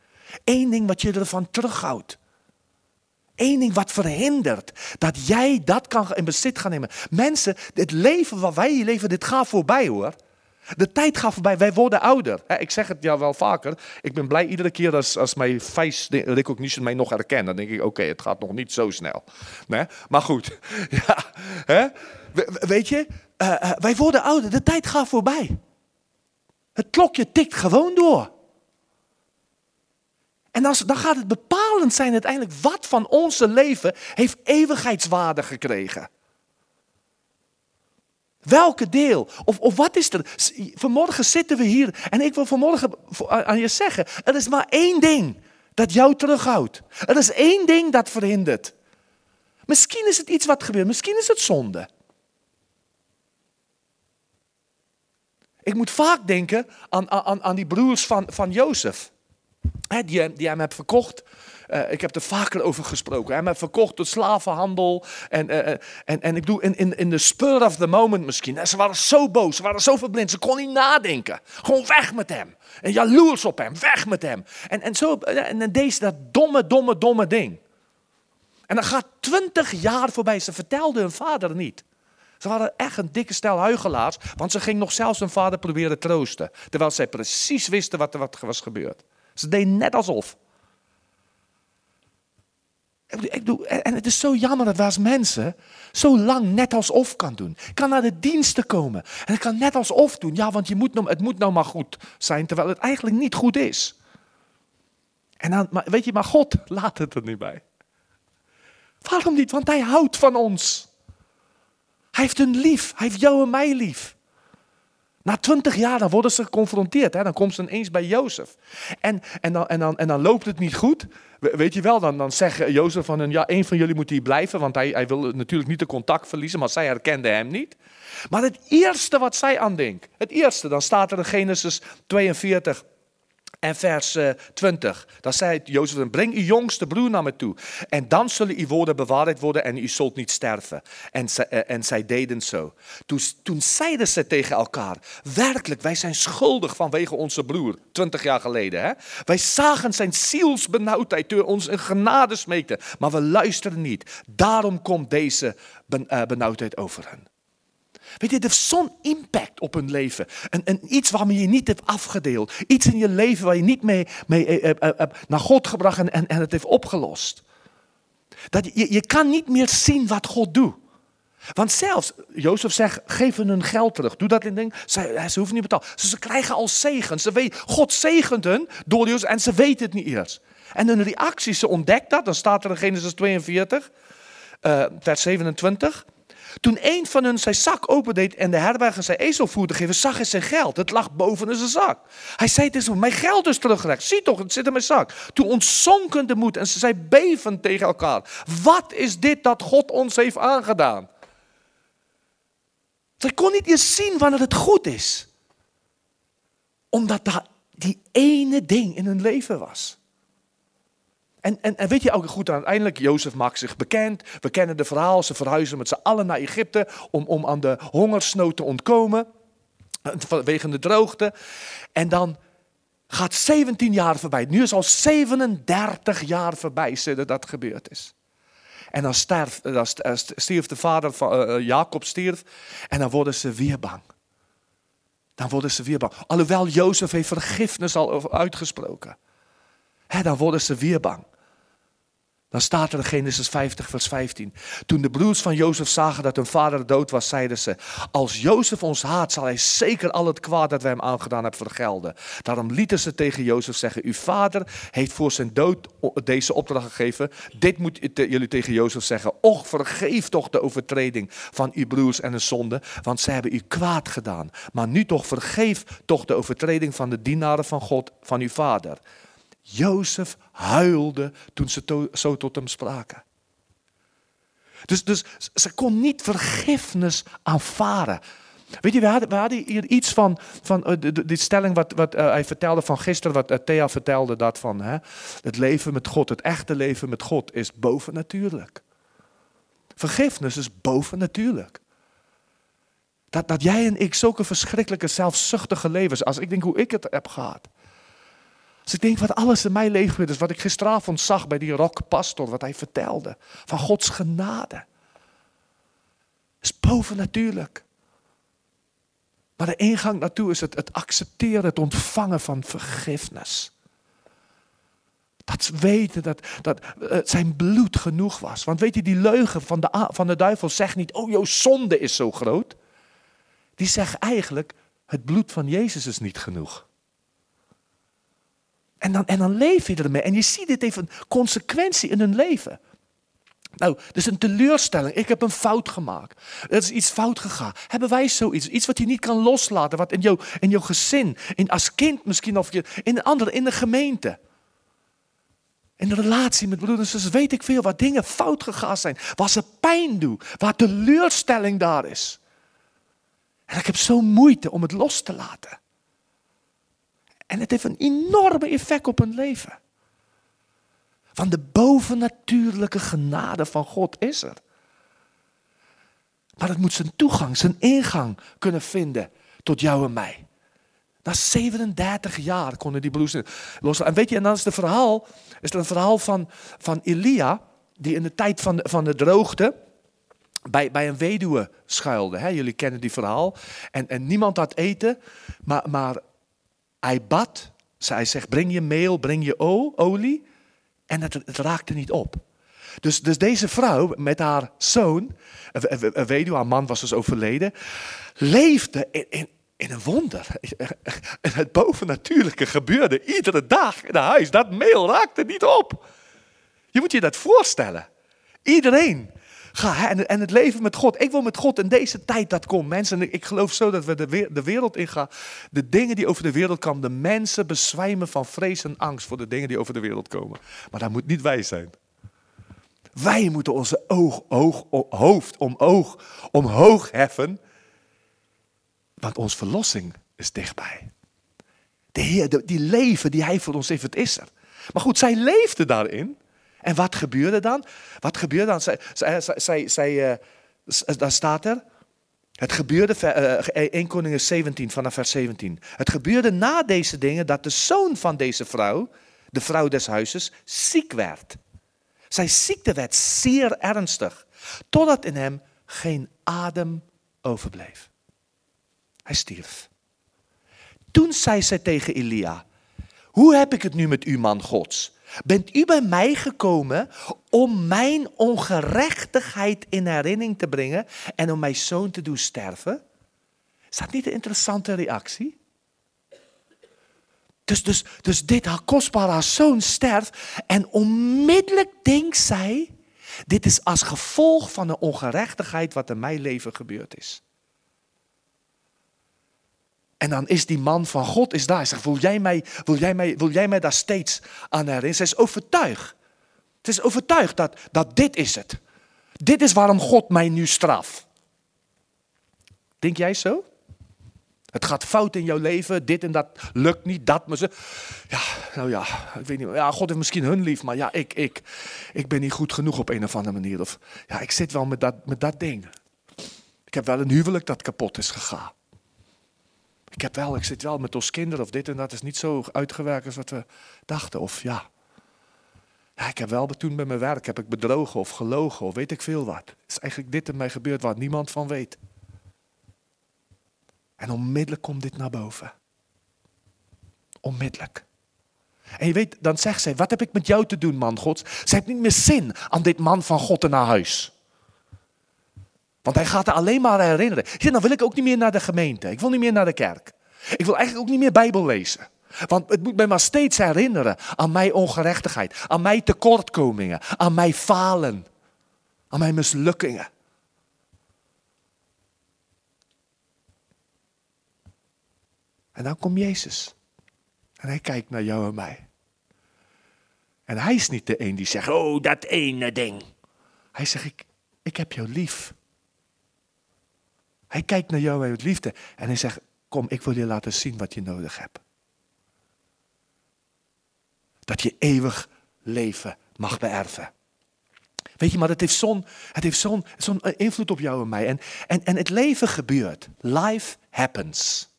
Eén ding wat je ervan terughoudt. Eén ding wat verhindert dat jij dat kan in bezit gaan nemen. Mensen, het leven wat wij hier leven, dit gaat voorbij hoor. De tijd gaat voorbij, wij worden ouder. Ik zeg het ja wel vaker. Ik ben blij iedere keer als, als mijn face recognition mij nog herkent. Dan denk ik, oké, het gaat nog niet zo snel. Maar goed, ja, weet je, uh, uh, wij worden ouder, de tijd gaat voorbij. Het klokje tikt gewoon door. En dan, dan gaat het bepalend zijn uiteindelijk wat van onze leven heeft eeuwigheidswaarde gekregen. Welke deel? Of, of wat is er? Vanmorgen zitten we hier en ik wil vanmorgen aan je zeggen: er is maar één ding dat jou terughoudt. Er is één ding dat verhindert. Misschien is het iets wat gebeurt, misschien is het zonde. Ik moet vaak denken aan, aan, aan die broers van, van Jozef. He, die, die hem hebben verkocht. Uh, ik heb er vaker over gesproken. Hij heeft verkocht door slavenhandel. En, uh, en, en ik doe in, in, in de spur of the moment misschien. Ze waren zo boos, ze waren zo verblind. Ze kon niet nadenken. Gewoon weg met hem. En jaloers op hem, weg met hem. En, en, zo, en dan deed ze dat domme, domme, domme ding. En dan gaat twintig jaar voorbij. Ze vertelde hun vader niet. Ze waren echt een dikke stel huigelaars, want ze ging nog zelfs hun vader proberen troosten. Terwijl zij precies wisten wat er wat was gebeurd. Ze deden net alsof. Ik en het is zo jammer dat we als mensen zo lang net alsof kan doen. Ik kan naar de diensten komen en ik kan net alsof doen. Ja, want je moet nou, het moet nou maar goed zijn, terwijl het eigenlijk niet goed is. En dan, maar weet je, maar God laat het er niet bij. Waarom niet? Want Hij houdt van ons. Hij heeft hun lief. Hij heeft jou en mij lief. Na twintig jaar dan worden ze geconfronteerd. Hè? Dan komt ze ineens bij Jozef. En, en, dan, en, dan, en dan loopt het niet goed. Weet je wel, dan, dan zegt Jozef van hun, ja, een van jullie moet hier blijven. Want hij, hij wil natuurlijk niet de contact verliezen, maar zij herkende hem niet. Maar het eerste wat zij aandenkt, het eerste, dan staat er in Genesis 42, en vers 20, eh, dan zei Jozef, breng uw jongste broer naar me toe. En dan zullen uw woorden bewaard worden en u zult niet sterven. En, eh, en zij deden zo. Toen, zeiden ze tegen elkaar, werkelijk, wij zijn schuldig vanwege onze broer, 20 jaar geleden. Hè? Wij zagen zijn zielsbenauwdheid door ons een genade smeekte, maar we luisteren niet. Daarom komt deze eh, benauwdheid over hen. Weet je, het heeft zo'n impact op hun leven. En, en iets waarmee je niet hebt afgedeeld. Iets in je leven waar je niet mee, mee eh, eh, eh, naar God gebracht en, en, het heeft opgelost. Dat je, je kan niet meer zien wat God doet. Want zelfs, Jozef zegt, geef hun geld terug. Doe dat in ding. Ze, hoeven niet betaald. Ze, krijgen al zegen. Ze God zegent hun door Jozef en ze weten het niet eerst. En hun reactie, ze ontdekt dat. Dan staat er in Genesis 42, uh, vers 27. Toen een van hun zijn zak opendeed en de herberger zijn ezelvoer te geven, zag hij zijn geld. Het lag boven in zijn zak. Hij zei tegen mijn geld is teruggelegd. Zie toch, het zit in mijn zak. Toen ontzonken de moed en ze zei bevend tegen elkaar. Wat is dit dat God ons heeft aangedaan? Ze kon niet eens zien wanneer het goed is. Omdat dat die ene ding in hun leven was. En, en, en weet je ook goed, uiteindelijk, Jozef maakt zich bekend. We kennen de verhaal, ze verhuizen met z'n allen naar Egypte om, om aan de hongersnood te ontkomen. Vanwege de droogte. En dan gaat 17 jaar voorbij. Nu is al 37 jaar voorbij sinds dat gebeurd is. En dan, sterf, dan stierf de vader van Jacob stierf. En dan worden ze weer bang. Dan worden ze weer bang. Alhoewel Jozef heeft vergifnis al uitgesproken. He, dan worden ze weer bang. Dan staat er in Genesis 50, vers 15. Toen de broers van Jozef zagen dat hun vader dood was, zeiden ze: Als Jozef ons haat, zal hij zeker al het kwaad dat wij hem aangedaan hebben vergelden. Daarom lieten ze tegen Jozef zeggen: Uw vader heeft voor zijn dood deze opdracht gegeven. Dit moet jullie tegen Jozef zeggen: Och, vergeef toch de overtreding van uw broers en de zonde, want zij hebben u kwaad gedaan. Maar nu toch vergeef toch de overtreding van de dienaren van God, van uw vader. Jozef huilde toen ze zo tot hem spraken. Dus, dus ze kon niet vergiffenis aanvaren. Weet je, we hadden, we hadden hier iets van, van uh, die stelling wat, wat uh, hij vertelde van gisteren, wat uh, Thea vertelde, dat van hè, het leven met God, het echte leven met God is bovennatuurlijk. Vergiffenis is bovennatuurlijk. Dat, dat jij en ik zulke verschrikkelijke zelfzuchtige levens, als ik denk hoe ik het heb gehad. Als ik denk wat alles in mijn leven is, wat ik gisteravond zag bij die rockpastor, wat hij vertelde, van Gods genade. is bovennatuurlijk. Maar de ingang naartoe is het, het accepteren, het ontvangen van vergiffenis. Dat weten dat, dat uh, zijn bloed genoeg was. Want weet je, die leugen van de, van de duivel zegt niet, oh jouw zonde is zo groot. Die zegt eigenlijk, het bloed van Jezus is niet genoeg. En dan, en dan leef je ermee. En je ziet dit even consequentie in hun leven. Nou, dus een teleurstelling. Ik heb een fout gemaakt. Er is iets fout gegaan. Hebben wij zoiets? Iets wat je niet kan loslaten. Wat in jouw, in jouw gezin, in, als kind misschien, of in de andere, in de gemeente. In de relatie met broeders en zussen weet ik veel. Waar dingen fout gegaan zijn. Waar ze pijn doen. Waar teleurstelling daar is. En ik heb zo moeite om het los te laten. En het heeft een enorme effect op hun leven. Van de bovennatuurlijke genade van God is er. Maar het moet zijn toegang, zijn ingang kunnen vinden tot jou en mij. Na 37 jaar konden die broers loslaten. En weet je, en dan is het verhaal, is een verhaal van, van Elia, die in de tijd van van de droogte bij, bij een weduwe schuilde. Jullie kennen die verhaal. En, en niemand had eten, maar, maar hij bad. Zij zegt, breng je meel, breng je olie. En het, het raakte niet op. Dus, dus deze vrouw met haar zoon, een weduwe, haar man was dus overleden, leefde in, in, in een wonder. Het bovennatuurlijke gebeurde iedere dag in huis. Dat meel raakte niet op. Je moet je dat voorstellen. Iedereen Ga, en, en het leven met God. Ik wil met God in deze tijd dat komt. Mensen, ik geloof zo dat we de, de wereld ingaan. De dingen die over de wereld komen. De mensen bezwijmen van vrees en angst voor de dingen die over de wereld komen. Maar dat moet niet wij zijn. Wij moeten onze oog, oog, hoofd om oog, omhoog heffen. Want onze verlossing is dichtbij. De Heer, die leven die Hij voor ons heeft, het is er. Maar goed, zij leefde daarin. En wat gebeurde dan? Wat gebeurde dan? Zij, zij, zij, zij uh, daar staat er. Het gebeurde, 1 Koningin 17 vanaf vers 17. Het gebeurde na deze dingen dat de zoon van deze vrouw, de vrouw des huizes, ziek werd. Zijn ziekte werd zeer ernstig, totdat in hem geen adem overbleef. Hij stierf. Toen zei zij tegen Elia, hoe heb ik het nu met u, man Gods? Bent u bij mij gekomen om mijn ongerechtigheid in herinnering te brengen en om mijn zoon te doen sterven? Is dat niet een interessante reactie? Dus, dus, dus dit haar kostbare zoon sterft en onmiddellijk denkt zij, dit is als gevolg van de ongerechtigheid wat in mijn leven gebeurd is. En dan is die man van God is daar. Hij zegt, wil jij mij, wil jij mij, wil jij mij daar steeds aan herinneren? Ze is overtuigd. Het is overtuigd dat, dat dit is het. Dit is waarom God mij nu straft. Denk jij zo? Het gaat fout in jouw leven, dit en dat lukt niet, dat. Maar ze, ja, nou ja, ik weet niet. Ja, God heeft misschien hun lief, maar ja, ik, ik, ik ben niet goed genoeg op een of andere manier. Of ja, ik zit wel met dat, met dat ding. Ik heb wel een huwelijk dat kapot is gegaan. Ik heb wel, ik zit wel met ons kinderen of dit en dat is niet zo uitgewerkt als wat we dachten. Of ja, ja ik heb wel toen bij mijn werk heb ik bedrogen of gelogen of weet ik veel wat. Is eigenlijk dit in mij gebeurd waar niemand van weet. En onmiddellijk komt dit naar boven. Onmiddellijk. En je weet, dan zegt zij, wat heb ik met jou te doen, man Gods? Ze heeft niet meer zin aan dit man van God naar huis. Want hij gaat er alleen maar herinneren. Ja, dan wil ik ook niet meer naar de gemeente. Ik wil niet meer naar de kerk. Ik wil eigenlijk ook niet meer Bijbel lezen. Want het moet mij maar steeds herinneren aan mijn ongerechtigheid, aan mijn tekortkomingen, aan mijn falen, aan mijn mislukkingen. En dan komt Jezus. En hij kijkt naar jou en mij. En hij is niet de een die zegt, oh dat ene ding. Hij zegt, ik, ik heb jou lief. Hij kijkt naar jou met liefde en hij zegt, kom, ik wil je laten zien wat je nodig hebt. Dat je eeuwig leven mag beërven. Weet je, maar het heeft zo'n zo'n zo'n invloed op jou en mij. En, en, en het leven gebeurt. Life happens.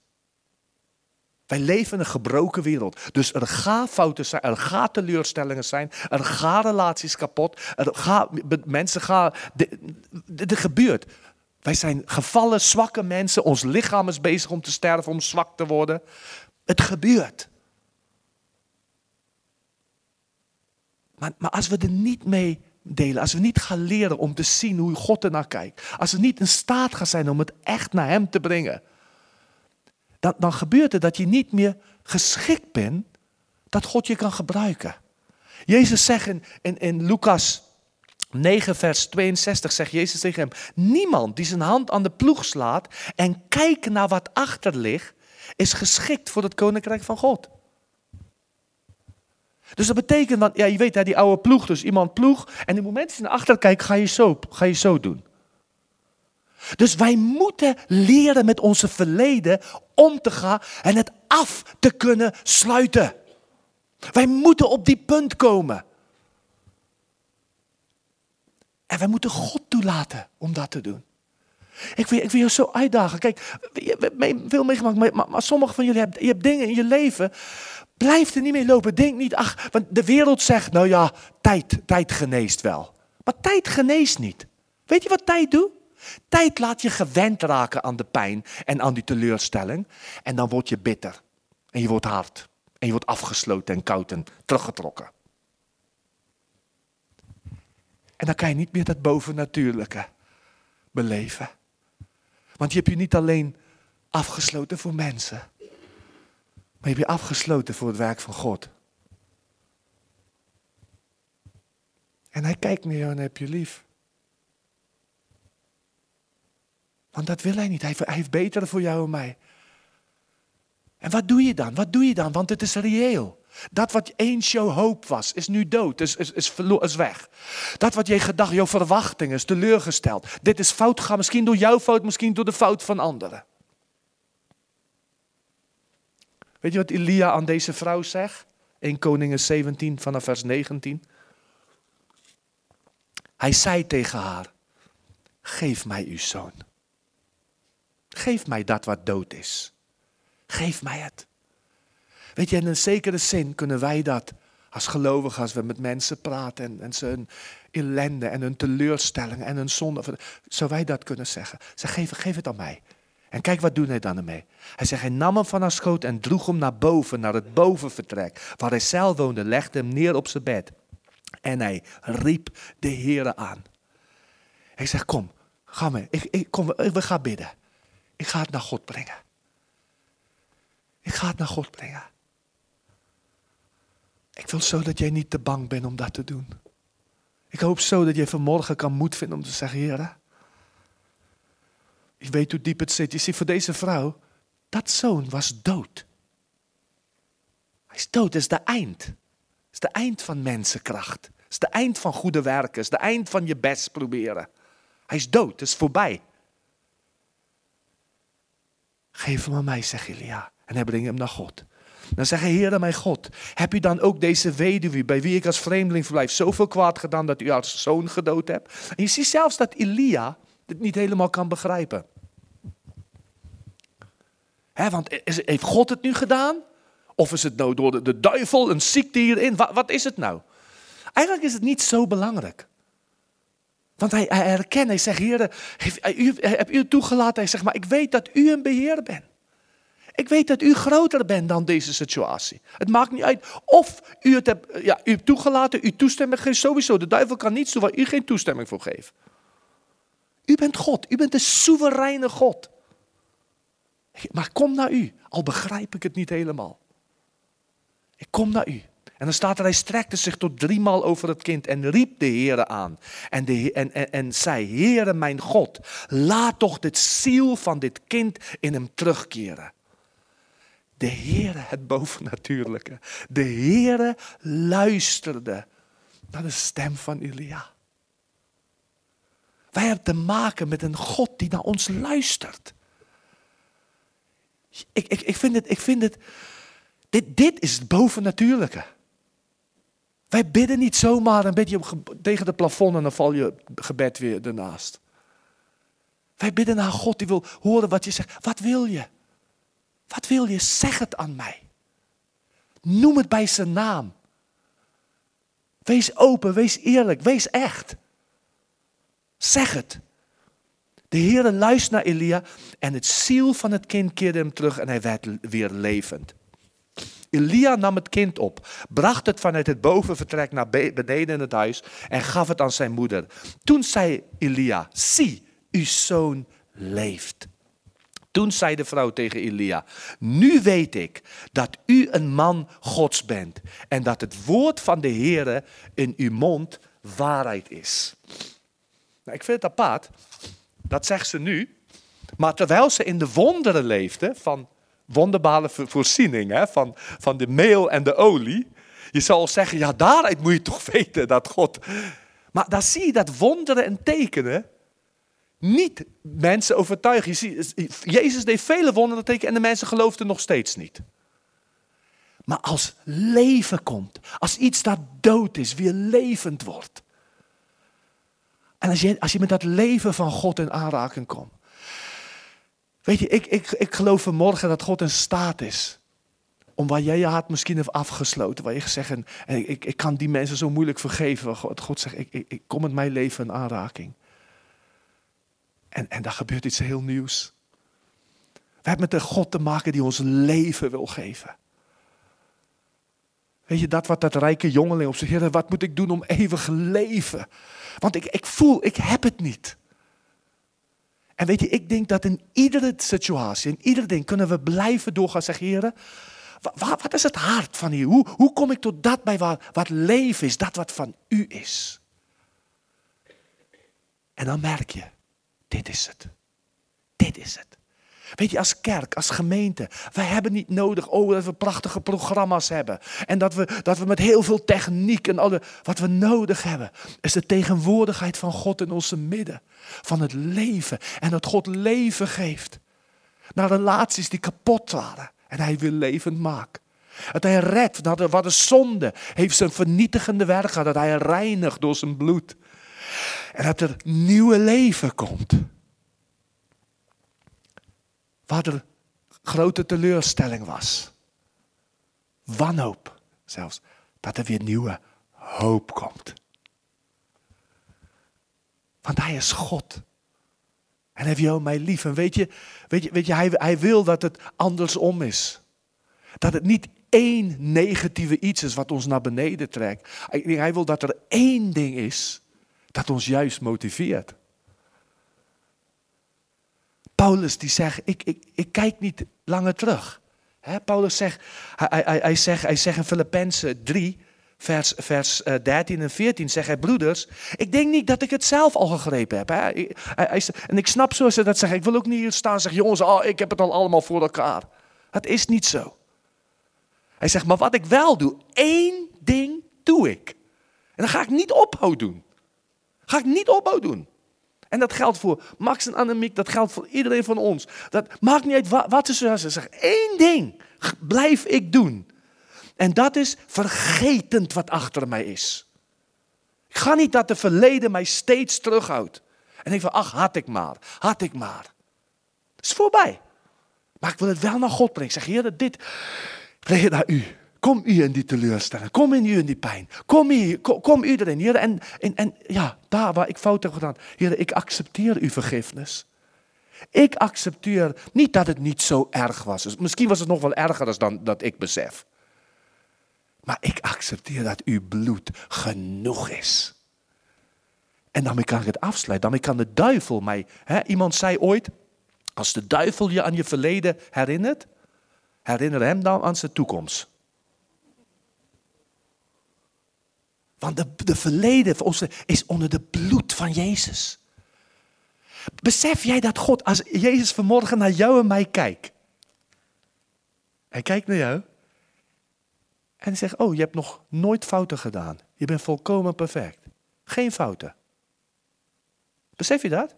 Wij leven in een gebroken wereld. Dus er gaan fouten zijn, er gaan teleurstellingen zijn, er gaan relaties kapot, er gaan, mensen gaan. Er gebeurt. Wij zijn gevallen, zwakke mensen. Ons lichaam is bezig om te sterven, om zwak te worden. Het gebeurt. Maar, maar als we er niet mee delen, als we niet gaan leren om te zien hoe God ernaar kijkt, als we niet in staat gaan zijn om het echt naar Hem te brengen, dan, dan gebeurt het dat je niet meer geschikt bent dat God je kan gebruiken. Jezus zegt in, in, in Lucas 9, vers 62 zegt Jezus tegen hem: Niemand die zijn hand aan de ploeg slaat en kijkt naar wat achter ligt, is geschikt voor het koninkrijk van God. Dus dat betekent dat, ja, je weet, hè, die oude ploeg, dus iemand ploeg, en in het moment dat je naar achter kijkt, ga je zo, ga je zo doen. Dus wij moeten leren met onze verleden om te gaan en het af te kunnen sluiten. Wij moeten op die punt komen. En wij moeten God toelaten om dat te doen. Ik wil, ik wil je zo uitdagen. Kijk, je hebt veel meegemaakt, maar, maar, sommigen van jullie hebben, je hebt dingen in je leven. Blijf er niet mee lopen. Denk niet, ach, want de wereld zegt, nou ja, tijd, tijd geneest wel. Maar tijd geneest niet. Weet je wat tijd doet? Tijd laat je gewend raken aan de pijn en aan die teleurstelling. En dan word je bitter. En je wordt hard. En je wordt afgesloten en koud en teruggetrokken. En dan kan je niet meer dat bovennatuurlijke beleven. Want je hebt je niet alleen afgesloten voor mensen, maar je hebt je afgesloten voor het werk van God. En hij kijkt naar jou en heb je lief. Want dat wil hij niet. Hij, heeft betere voor jou en mij. En wat doe je dan? Wat doe je dan? Want het is reëel. Dat wat eens jouw hoop was, is nu dood, is, is, is, is weg. Dat wat je gedacht, jouw verwachting is teleurgesteld. Dit is fout gegaan, misschien door jouw fout, misschien door de fout van anderen. Weet je wat Elia aan deze vrouw zegt? 1 Koningen 17 vanaf vers 19. Hij zei tegen haar, geef mij uw zoon. Geef mij dat wat dood is. Geef mij het. Weet je, in een zekere zin kunnen wij dat als gelovigen, als we met mensen praten en, ze hun ellende en hun teleurstelling en hun zonde, zou wij dat kunnen zeggen. Zeg, geef, geef het aan mij. En kijk wat doet hij dan ermee. Hij zegt, hij nam hem van haar schoot en droeg hem naar boven, naar het bovenvertrek, waar hij zelf woonde, legde hem neer op zijn bed. En hij riep de Heere aan. Hij zegt, kom, ga mee, ik, ik, kom, we gaan bidden. Ik ga het naar God brengen. Ik ga het naar God brengen. Ik wil zo dat jij niet te bang bent om dat te doen. Ik hoop zo dat je vanmorgen kan moed vinden om te zeggen, Heer, ik weet hoe diep het zit. Je ziet, voor deze vrouw, dat zoon was dood. Hij is dood, dat is de eind. Dat is de eind van mensenkracht. Dat is de eind van goede werken. Dat is de eind van je best proberen. Hij is dood, is voorbij. Geef hem aan mij, zegt Elia. En hij brengt hem naar God. Dan zeggen, Heer mijn God, heb u dan ook deze weduwe, bij wie ik als vreemdeling verblijf, zoveel kwaad gedaan dat u haar zoon gedood hebt? En je ziet zelfs dat Elia het niet helemaal kan begrijpen. want heeft God het nu gedaan? Of is het nou door de, duivel, een ziekte hierin? Wat, wat, is het nou? Eigenlijk is het niet zo belangrijk. Want hij, hij herkent, hij zegt, Heer, heb u het toegelaten? Hij zegt, maar ik weet dat u een beheer bent. Ik weet dat u groter bent dan deze situatie. Het maakt niet uit of u het hebt, ja, u toegelaten, u toestemming geeft sowieso. De duivel kan niets doen waar u geen toestemming voor geeft. U bent God, u bent de soevereine God. Maar kom naar u, al begrijp ik het niet helemaal. Ik kom naar u. En dan staat er, hij strekte zich tot driemaal over het kind en riep de Heere aan. En, de, en, en, en zei, Heere mijn God, laat toch het ziel van dit kind in hem terugkeren. De Heere, het bovennatuurlijke. De Heere luisterde naar de stem van Elia. Wij hebben te maken met een God die naar ons luistert. Ik, ik, ik vind het, ik vind het dit, dit is het bovennatuurlijke. Wij bidden niet zomaar een beetje tegen het plafond en dan val je gebed weer ernaast. Wij bidden naar God die wil horen wat je zegt. Wat wil je? Wat wil je? Zeg het aan mij. Noem het bij zijn naam. Wees open, wees eerlijk, wees echt. Zeg het. De Heer luistert naar Elia en het ziel van het kind keerde hem terug en hij werd weer levend. Elia nam het kind op, bracht het vanuit het bovenvertrek naar beneden in het huis en gaf het aan zijn moeder. Toen zei Elia, zie, uw zoon leeft. Toen zei de vrouw tegen Elia, nu weet ik dat u een man Gods bent en dat het woord van de Heere in uw mond waarheid is. Nou, ik vind het apart, dat zegt ze nu, maar terwijl ze in de wonderen leefde van wonderbare voorziening van, van de meel en de olie. Je zal zeggen, ja daaruit moet je toch weten dat God... Maar dan zie je dat wonderen en tekenen niet mensen overtuigen. Je ziet, Jezus deed vele wonderen tekenen en de mensen geloofden nog steeds niet. Maar als leven komt, als iets dat dood is, weer levend wordt. En als je, als je met dat leven van God in aanraking komt. Weet je, ik, ik, ik geloof vanmorgen dat God in staat is. Om waar jij je hart misschien heeft afgesloten. Waar je gezegd en ik, ik kan die mensen zo moeilijk vergeven. God, God zegt, ik, ik, ik kom met mijn leven in aanraking. En, en daar gebeurt iets heel nieuws. We hebben met een God te maken die ons leven wil geven. Weet je, dat wat dat rijke jongeling op zich, Heer, wat moet ik doen om eeuwig leven? Want ik, ik voel, ik heb het niet. En weet je, ik denk dat in iedere situatie, in ieder ding, kunnen we blijven doorgaan zeggen, heren, wat, wat is het hart van u? Hoe, hoe kom ik tot dat bij wat, wat leven is, dat wat van u is? En dan merk je, dit is het. Dit is het. Weet je, als kerk, als gemeente, wij hebben niet nodig oh, dat we prachtige programma's hebben. En dat we, dat we met heel veel techniek en alle. Wat we nodig hebben, is de tegenwoordigheid van God in onze midden. Van het leven. En dat God leven geeft. Naar relaties die kapot waren. En hij wil levend maken. Dat hij redt, dat wat de zonde heeft zijn vernietigende werk. Dat hij reinigt door zijn bloed. En dat er nieuwe leven komt. Waar er grote teleurstelling was. Wanhoop zelfs. Dat er weer nieuwe hoop komt. Want hij is God. En heeft jou mij lief. En weet je, weet je, weet je hij, hij wil dat het andersom is. Dat het niet één negatieve iets is wat ons naar beneden trekt. Hij wil dat er één ding is dat ons juist motiveert. Paulus die zegt, ik, ik, ik kijk niet langer terug. Paulus zegt, hij, hij, hij, zegt, hij zegt in Filippenzen 3, vers, vers 13 eh, en 14, zegt hij, broeders, ik denk niet dat ik het zelf al gegrepen heb. Hij, en ik snap zoals ze dat zeggen, ik wil ook niet hier staan en zeggen, jongens, oh, ik heb het al allemaal voor elkaar. Het is niet zo. Hij zegt, maar wat ik wel doe, één ding doe ik. En dan ga ik niet ophouden doen. Ga ik niet ophouden doen. En dat geldt voor Max en Annemiek, dat geldt voor iedereen van ons. Dat maakt niet uit wat, wat ze zeggen. Één ding blijf ik doen. En dat is vergetend wat achter mij is. Ik ga niet dat de verleden mij steeds terughoudt. En ik van, ach, had ik maar, had ik maar. Het is voorbij. Maar ik wil het wel naar God brengen. Ik zeg, Heer, dit, Heer, naar u. Kom u in die teleurstelling. Kom in u in die pijn. Kom, hier, kom, kom u erin. Heer, en, en, en ja, daar waar ik fout heb gedaan. Heer, ik accepteer uw vergiffenis. Ik accepteer niet dat het niet zo erg was. Dus misschien was het nog wel erger dan dat ik besef. Maar ik accepteer dat uw bloed genoeg is. En dan kan ik het afsluiten. Dan kan de duivel mij. Hè, iemand zei ooit: Als de duivel je aan je verleden herinnert, herinner hem dan aan zijn toekomst. Want de, de verleden van ons is onder de bloed van Jezus. Besef jij dat God, als Jezus vanmorgen naar jou en mij kijkt. Hij kijkt naar jou. En zegt, oh, je hebt nog nooit fouten gedaan. Je bent volkomen perfect. Geen fouten. Besef je dat?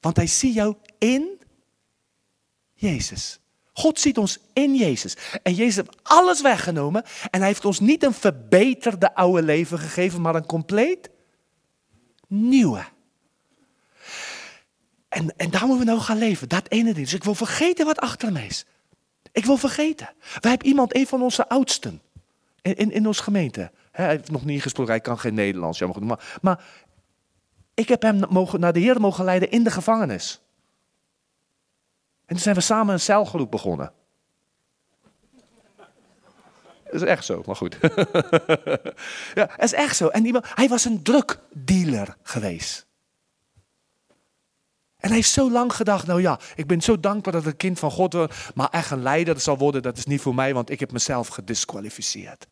Want hij ziet jou in Jezus. God ziet ons in Jezus. En Jezus heeft alles weggenomen. En hij heeft ons niet een verbeterde oude leven gegeven, maar een compleet nieuwe. En, en daar moeten we nou gaan leven. Dat ene ding. Dus ik wil vergeten wat achter me is. Ik wil vergeten. Wij hebben iemand, een van onze oudsten. In, in, in onze gemeente. hij heeft nog niet gesproken, hij kan geen Nederlands. Jammer maar, maar ik heb hem mogen, naar de Heer mogen leiden in de gevangenis. En toen zijn we samen een celgroep begonnen. Dat is echt zo, maar goed. ja, dat is echt zo. En hij was een drugdealer geweest. En hij heeft zo lang gedacht, nou ja, ik ben zo dankbaar dat ik kind van God word, maar echt een leider zal worden, dat is niet voor mij, want ik heb mezelf gedisqualificeerd.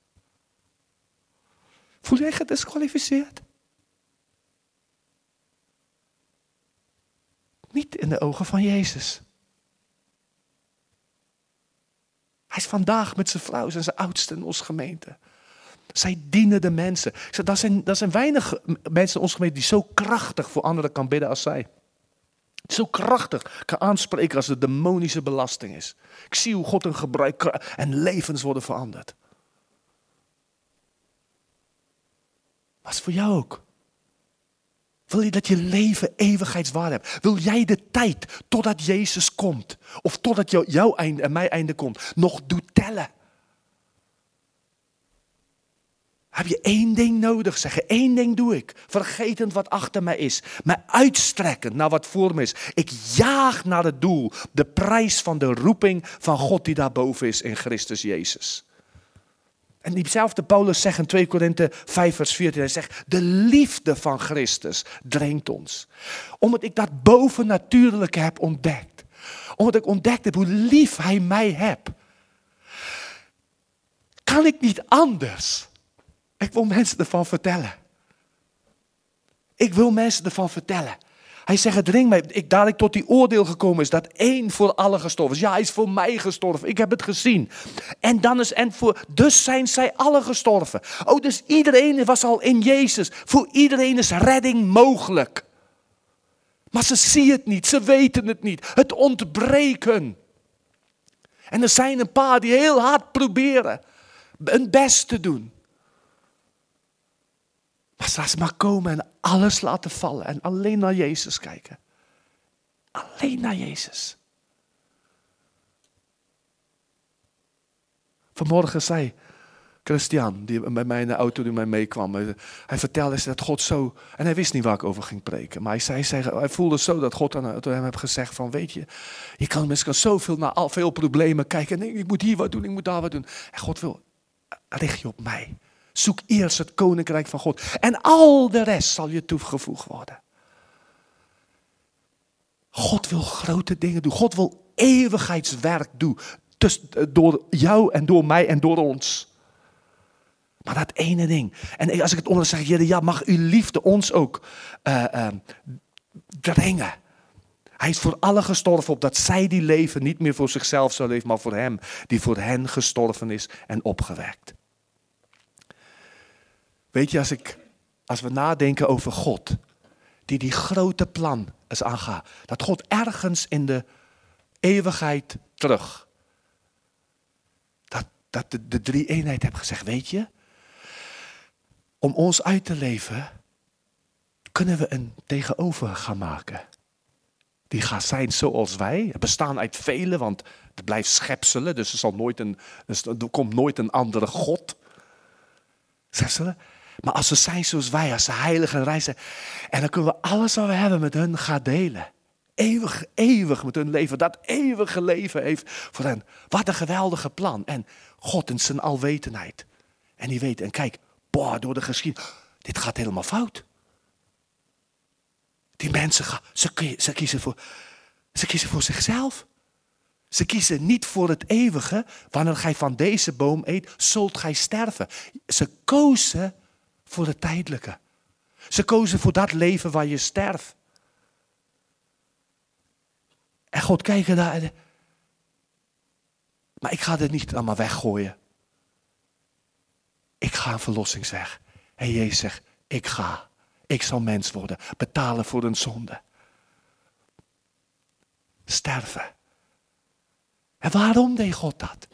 Voel jij gedisqualificeerd? Niet in de ogen van Jezus. Hij is vandaag met zijn vrouw en zijn oudste in onze gemeente. Zij dienen de mensen. Ik zeg, dat, zijn, dat zijn weinig mensen in onze gemeente die zo krachtig voor anderen kan bidden als zij. Zo krachtig kan aanspreken als de demonische belasting is. Ik zie hoe God een gebruik en levens worden veranderd. Maar is voor jou ook. Wil je dat je leven eeuwigheidswaarde hebt? Wil jij de tijd totdat Jezus komt, of totdat jouw einde en mijn einde komt, nog doet tellen? Heb je één ding nodig? Zeggen, één ding doe ik. Vergetend wat achter mij is. Mij uitstrekken naar wat voor me is. Ik jaag naar het doel. De prijs van de roeping van God die daarboven is in Christus Jezus. En diezelfde Paulus zegt in 2 Korinthe 5 vers 14, hij zegt, de liefde van Christus dringt ons. Omdat ik dat bovennatuurlijke heb ontdekt. Omdat ik ontdekt heb hoe lief hij mij hebt. Kan ik niet anders. Ik wil mensen ervan vertellen. Ik wil mensen ervan vertellen. Hij zegt, het ring mij, ik, daar ik tot die oordeel gekomen is, dat één voor alle gestorven is. Ja, hij is voor mij gestorven, ik heb het gezien. En dan is, en voor, dus zijn zij alle gestorven. Oh, dus iedereen was al in Jezus. Voor iedereen is redding mogelijk. Maar ze zien het niet, ze weten het niet. Het ontbreken. En er zijn een paar die heel hard proberen hun best te doen. Maar laat ze maar komen en alles laten vallen en alleen naar Jezus kijken. Alleen naar Jezus. Vanmorgen zei Christian, die bij mij in de auto die mij meekwam. Hij vertelde dat God zo... En hij wist niet waar ik over ging preken. Maar hij, zei, zei, hij voelde zo dat God aan hem heeft gezegd van... Weet je, je kan misschien zoveel naar al veel problemen kijken. En ik moet hier wat doen, ik moet daar wat doen. En God wil, richt je op mij. Zoek eerst het koninkrijk van God. En al de rest zal je toegevoegd worden. God wil grote dingen doen. God wil eeuwigheidswerk doen. Dus, door jou en door mij en door ons. Maar dat ene ding. En als ik het onder zeg, ja, mag uw liefde ons ook uh, uh, dringen. Hij is voor allen gestorven, opdat zij die leven niet meer voor zichzelf zou leven, maar voor hem die voor hen gestorven is en opgewekt. Weet je, als, ik, als we nadenken over God, die die grote plan is aangaat, dat God ergens in de eeuwigheid terug, dat, dat de, drie eenheid heeft gezegd, weet je, om ons uit te leven, kunnen we een tegenover gaan maken. Die gaat zijn zoals wij. Bestaan uit velen, want het blijft schepselen, dus er, zal nooit een, er komt nooit een andere God. Schepselen. Maar als ze zijn zoals wij, als ze heilig en reizen, en dan kunnen we alles wat we hebben met hun gaan delen. Eeuwig, eeuwig met hun leven. Dat eeuwige leven heeft voor hen. Wat een geweldige plan. En God in zijn alwetendheid. En die weet, en kijk, boah, door de geschiedenis, dit gaat helemaal fout. Die mensen gaan, ze, ze, kiezen voor, ze kiezen voor zichzelf. Ze kiezen niet voor het eeuwige. Wanneer gij van deze boom eet, zult gij sterven. Ze kozen voor het tijdelijke. Ze kozen voor dat leven waar je sterft. En God kijkt naar. Maar ik ga dit niet allemaal weggooien. Ik ga een verlossingsweg. En Jezus zegt, ik ga. Ik zal mens worden. Betalen voor een zonde. Sterven. En waarom deed God dat?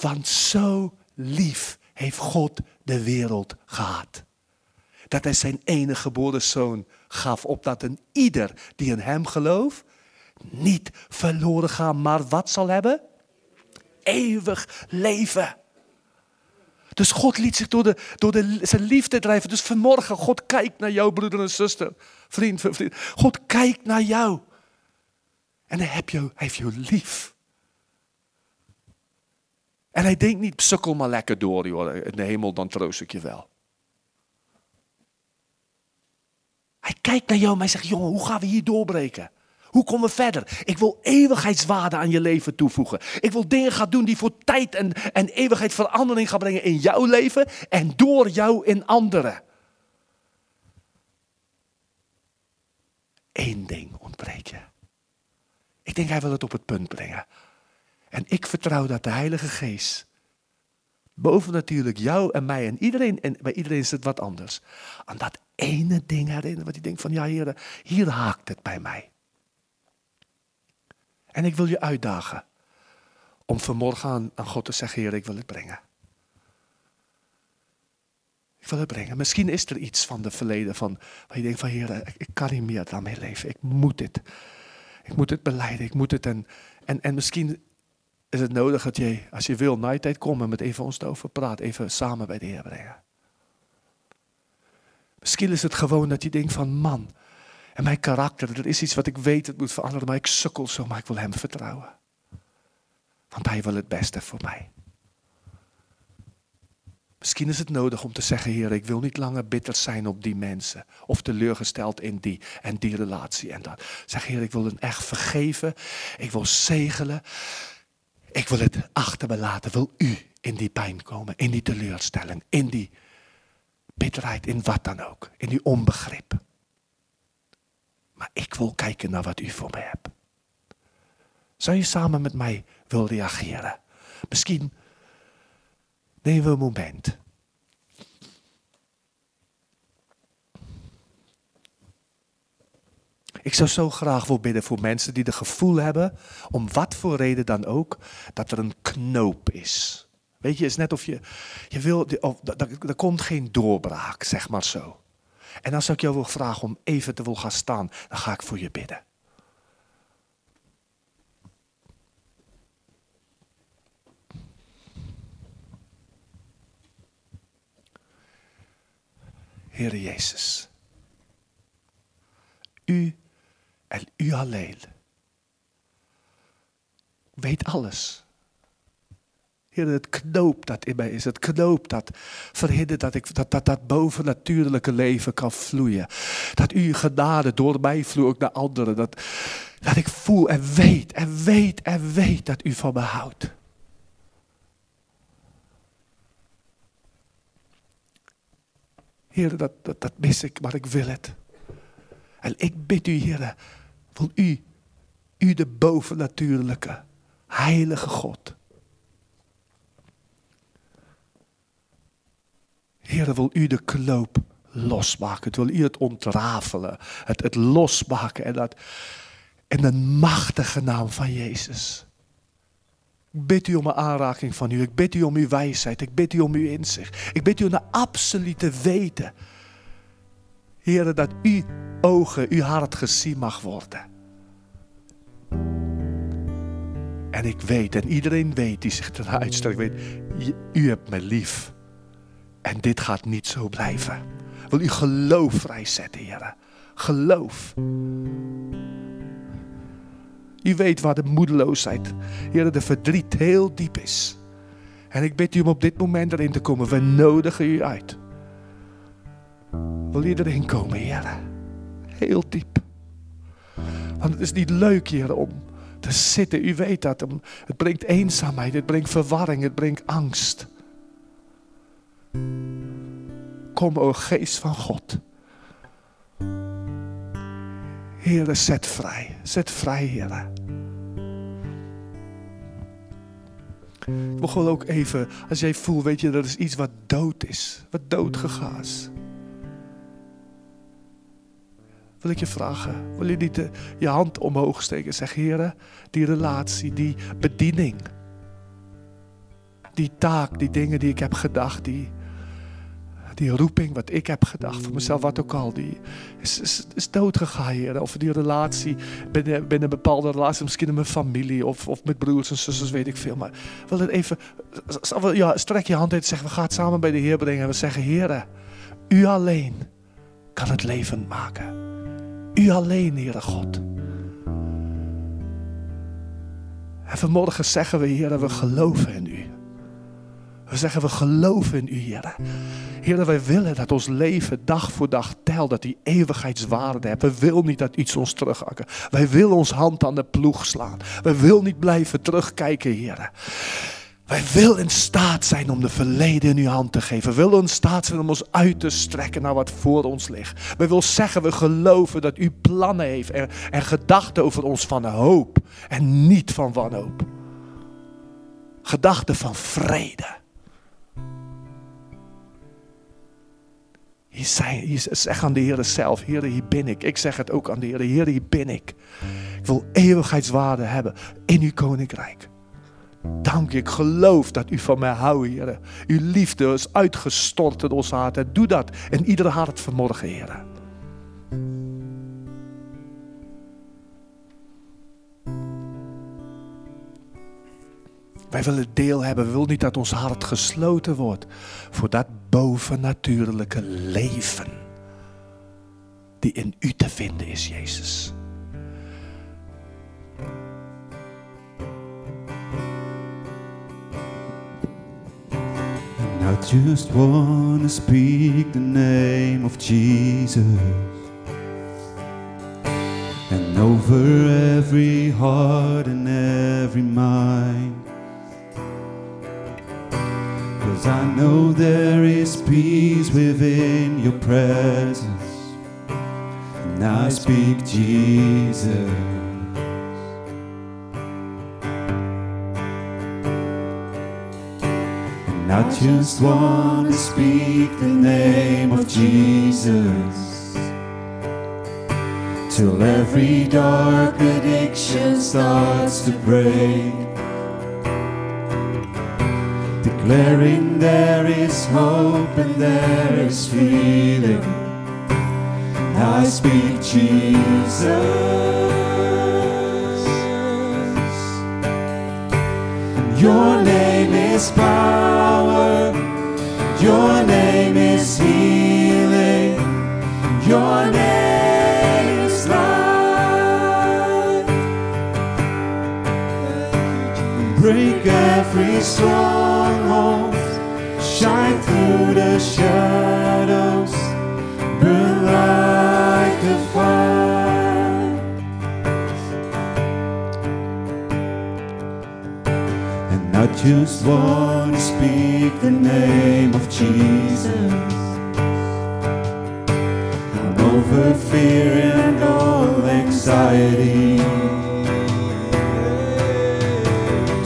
Want zo lief heeft God de wereld gehad. Dat hij zijn enige geboren zoon gaf, opdat een ieder die in hem gelooft, niet verloren gaat, maar wat zal hebben? Eeuwig leven. Dus God liet zich door, de, door de, zijn liefde drijven. Dus vanmorgen, God kijkt naar jou, broeder en zuster. Vriend, vriend. God kijkt naar jou. En hij heeft jou, hij heeft jou lief. En hij denkt niet, sukkel maar lekker door, in de hemel, dan troost ik je wel. Hij kijkt naar jou en hij zegt, jongen, hoe gaan we hier doorbreken? Hoe komen we verder? Ik wil eeuwigheidswaarde aan je leven toevoegen. Ik wil dingen gaan doen die voor tijd en, en eeuwigheid verandering gaan brengen in jouw leven en door jou in anderen. Eén ding ontbreekt je. Ik denk hij wil het op het punt brengen. En ik vertrouw dat de Heilige Geest boven natuurlijk jou en mij en iedereen, en bij iedereen is het wat anders, aan dat ene ding herinneren, wat hij denkt van ja Heer, hier haakt het bij mij. En ik wil je uitdagen om vanmorgen aan, God te zeggen, Heer, ik wil het brengen. Ik wil het brengen. Misschien is er iets van de verleden van, waar je denkt van, Heer, ik, ik kan niet meer daarmee leven. Ik moet dit. Ik moet het beleiden. Ik moet het. En, en, en misschien is het nodig dat je, als je wil, na je tijd komen met even ons over praat. Even samen bij de Heer brengen. Misschien is het gewoon dat je denkt van, man, en mijn karakter, er is iets wat ik weet, het moet veranderen, maar ik sukkel zo, maar ik wil Hem vertrouwen. Want Hij wil het beste voor mij. Misschien is het nodig om te zeggen, Heer, ik wil niet langer bitter zijn op die mensen. Of teleurgesteld in die en die relatie en dat. Zeg, Heer, ik wil hen echt vergeven. Ik wil zegelen. Ik wil het achter me laten. Wil u in die pijn komen, in die teleurstelling, in die bitterheid, in wat dan ook. In die onbegrip. Maar ik wil kijken naar wat u voor mij hebt. Zou je samen met mij willen reageren? Misschien nemen we een moment. Ik zou zo graag willen bidden voor mensen die het gevoel hebben, om wat voor reden dan ook, dat er een knoop is. Weet je, het is net of je, je wil, er komt geen doorbraak, zeg maar zo. En als ik jou wil vragen om even te wil gaan staan, dan ga ik voor je bidden. Heere Jezus, u u alleen. Weet alles. Heer, het knoop dat in mij is. Het knoop dat verhindert dat ik, dat, dat, dat bovennatuurlijke leven kan vloeien. Dat uw genade door mij vloeit ook naar anderen. Dat, dat ik voel en weet en weet en weet dat u van me houdt. Heer, dat, dat, dat mis ik, maar ik wil het. En ik bid u, Heer, wil u, u de bovennatuurlijke, heilige God. Heer, wil u de knoop losmaken. Wil u het ontrafelen, het, het losmaken en dat in de machtige naam van Jezus. Ik bid u om een aanraking van u. Ik bid u om uw wijsheid. Ik bid u om uw inzicht. Ik bid u om de absolute weten. Heer, dat uw ogen, uw hart gezien mag worden. En ik weet, en iedereen weet die zich uitstelt, ik weet, u hebt me lief. En dit gaat niet zo blijven. Wil u geloof vrijzetten, Heer. Geloof. U weet waar de moedeloosheid, Heer, de verdriet heel diep is. En ik bid u om op dit moment erin te komen. We nodigen u uit. Wil je erin komen, Heer? Heel diep. Want het is niet leuk, Heer, om te zitten. U weet dat. Het brengt eenzaamheid, het brengt verwarring, het brengt angst. Kom, o Geest van God. Heere, zet vrij. Zet vrij, Heere. Ik wil gewoon ook even, als jij voelt, weet je, dat is iets wat dood is. Wat dood gegaan is. Wil ik je vragen, wil je niet de, je hand omhoog steken en zeggen, Heere, die relatie, die bediening, die taak, die dingen die ik heb gedacht, die, die roeping, wat ik heb gedacht voor mezelf, wat ook al, die is, is, is doodgegaan, Heer. Of die relatie, binnen, binnen een bepaalde relatie, misschien in mijn familie of, of met broers en zusters, weet ik veel. Maar wil het even, ja, strek je hand uit en zeg, we gaan het samen bij de Heer brengen. En we zeggen, Heer, u alleen kan het leven maken. U alleen, Heere God. En vanmorgen zeggen we, Heer, we geloven in u. We zeggen, we geloven in u, Heer. Heer, wij willen dat ons leven dag voor dag telt, dat die eeuwigheidswaarde heeft. We willen niet dat iets ons terugakken. Wij willen ons hand aan de ploeg slaan. Wij willen niet blijven terugkijken, Heer. Wij willen in staat zijn om de verleden in uw hand te geven. We willen in staat zijn om ons uit te strekken naar wat voor ons ligt. We willen zeggen, we geloven dat u plannen heeft en, en gedachten over ons van hoop en niet van wanhoop. Gedachten van vrede. Hier, zijn, hier zeg aan de Heer zelf, Heer, hier ben ik. Ik zeg het ook aan de Heer, Heer, hier ben ik. Ik wil eeuwigheidswaarde hebben in uw koninkrijk. Dank ik geloof dat u van mij houdt, Heer. Uw liefde is uitgestort in ons hart. En doe dat in ieder hart vanmorgen, Heer. Wij willen deel hebben. We willen niet dat ons hart gesloten wordt voor dat bovennatuurlijke leven die in u te vinden is, Jezus. I just want to speak the name of Jesus. And over every heart and every mind. Cause I know there is peace within your presence. And I speak Jesus. And I just want to speak the name of Jesus. Till every dark addiction starts to break. Declaring there is hope and there is freedom. I speak Jesus. Your name is power. Your name is healing. Your name is life. Break every stronghold, shine through the shadows, burn like just want to speak the name of Jesus I'm over fear and all anxiety.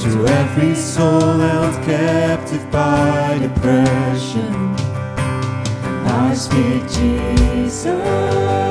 To every soul held captive by depression, I speak Jesus.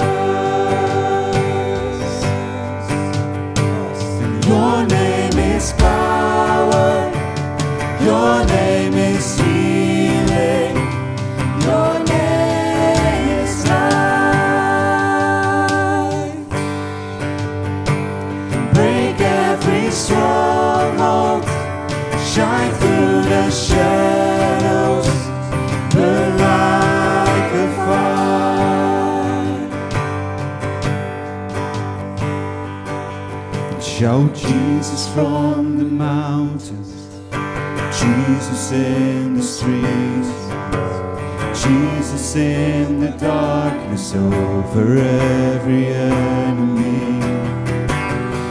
Shout Jesus from the mountains, Jesus in the streets. Jesus in the darkness over every enemy.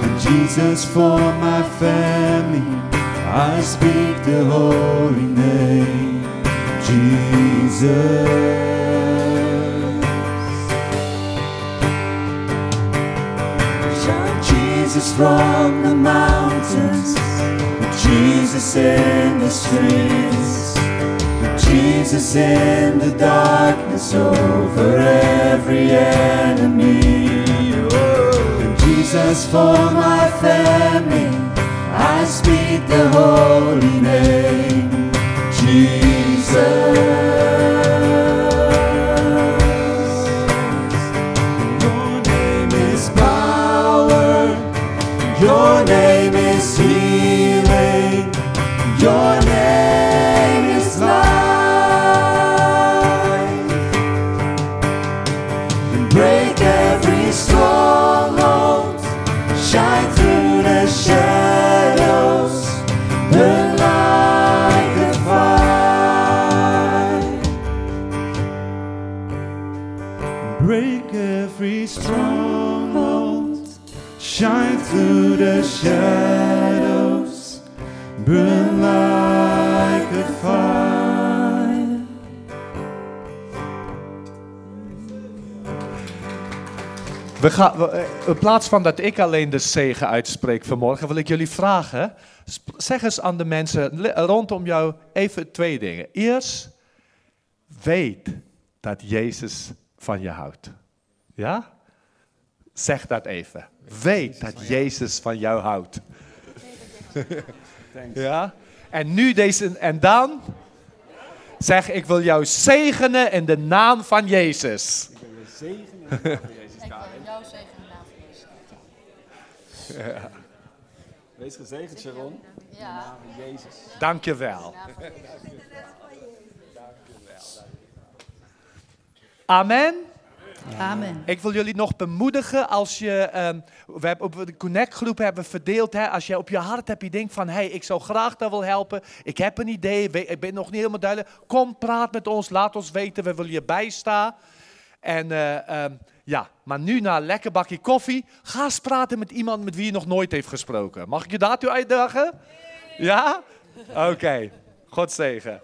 And Jesus for my family, I speak the holy name, Jesus. From the mountains, Jesus in the streets. Jesus in the darkness over every enemy. And Jesus for my family, I speak the holy name, Jesus. Eh, in plaats van dat ik alleen de zegen uitspreek vanmorgen, wil ik jullie vragen. Zeg eens aan de mensen rondom jou even twee dingen. Eerst, weet dat Jezus van je houdt. Ja? Zeg dat even. Weet dat Jezus van jou houdt. Ja? En nu deze, en dan zeg ik wil jou zegenen in de naam van Jezus. Ik wil jou zegenen in de naam van Jezus. Wees gezegend, Sharon. Ja. Jezus. Dank je wel. Amen. Amen. Ik wil jullie nog bemoedigen als je, ehm, we hebben op de Connect groep hebben we verdeeld, hè, als je op je hart hebt, je denkt van, hé, hey, ik zou graag daar wil helpen, ik heb een idee, ik ben nog niet helemaal duidelijk, kom, praat met ons, laat ons weten, we willen je bijstaan. En eh, ehm, ja, maar nu na een lekker bakje koffie, ga eens praten met iemand met wie je nog nooit heeft gesproken. Mag ik je daartoe uitdagen? Ja? Oké, God zegen.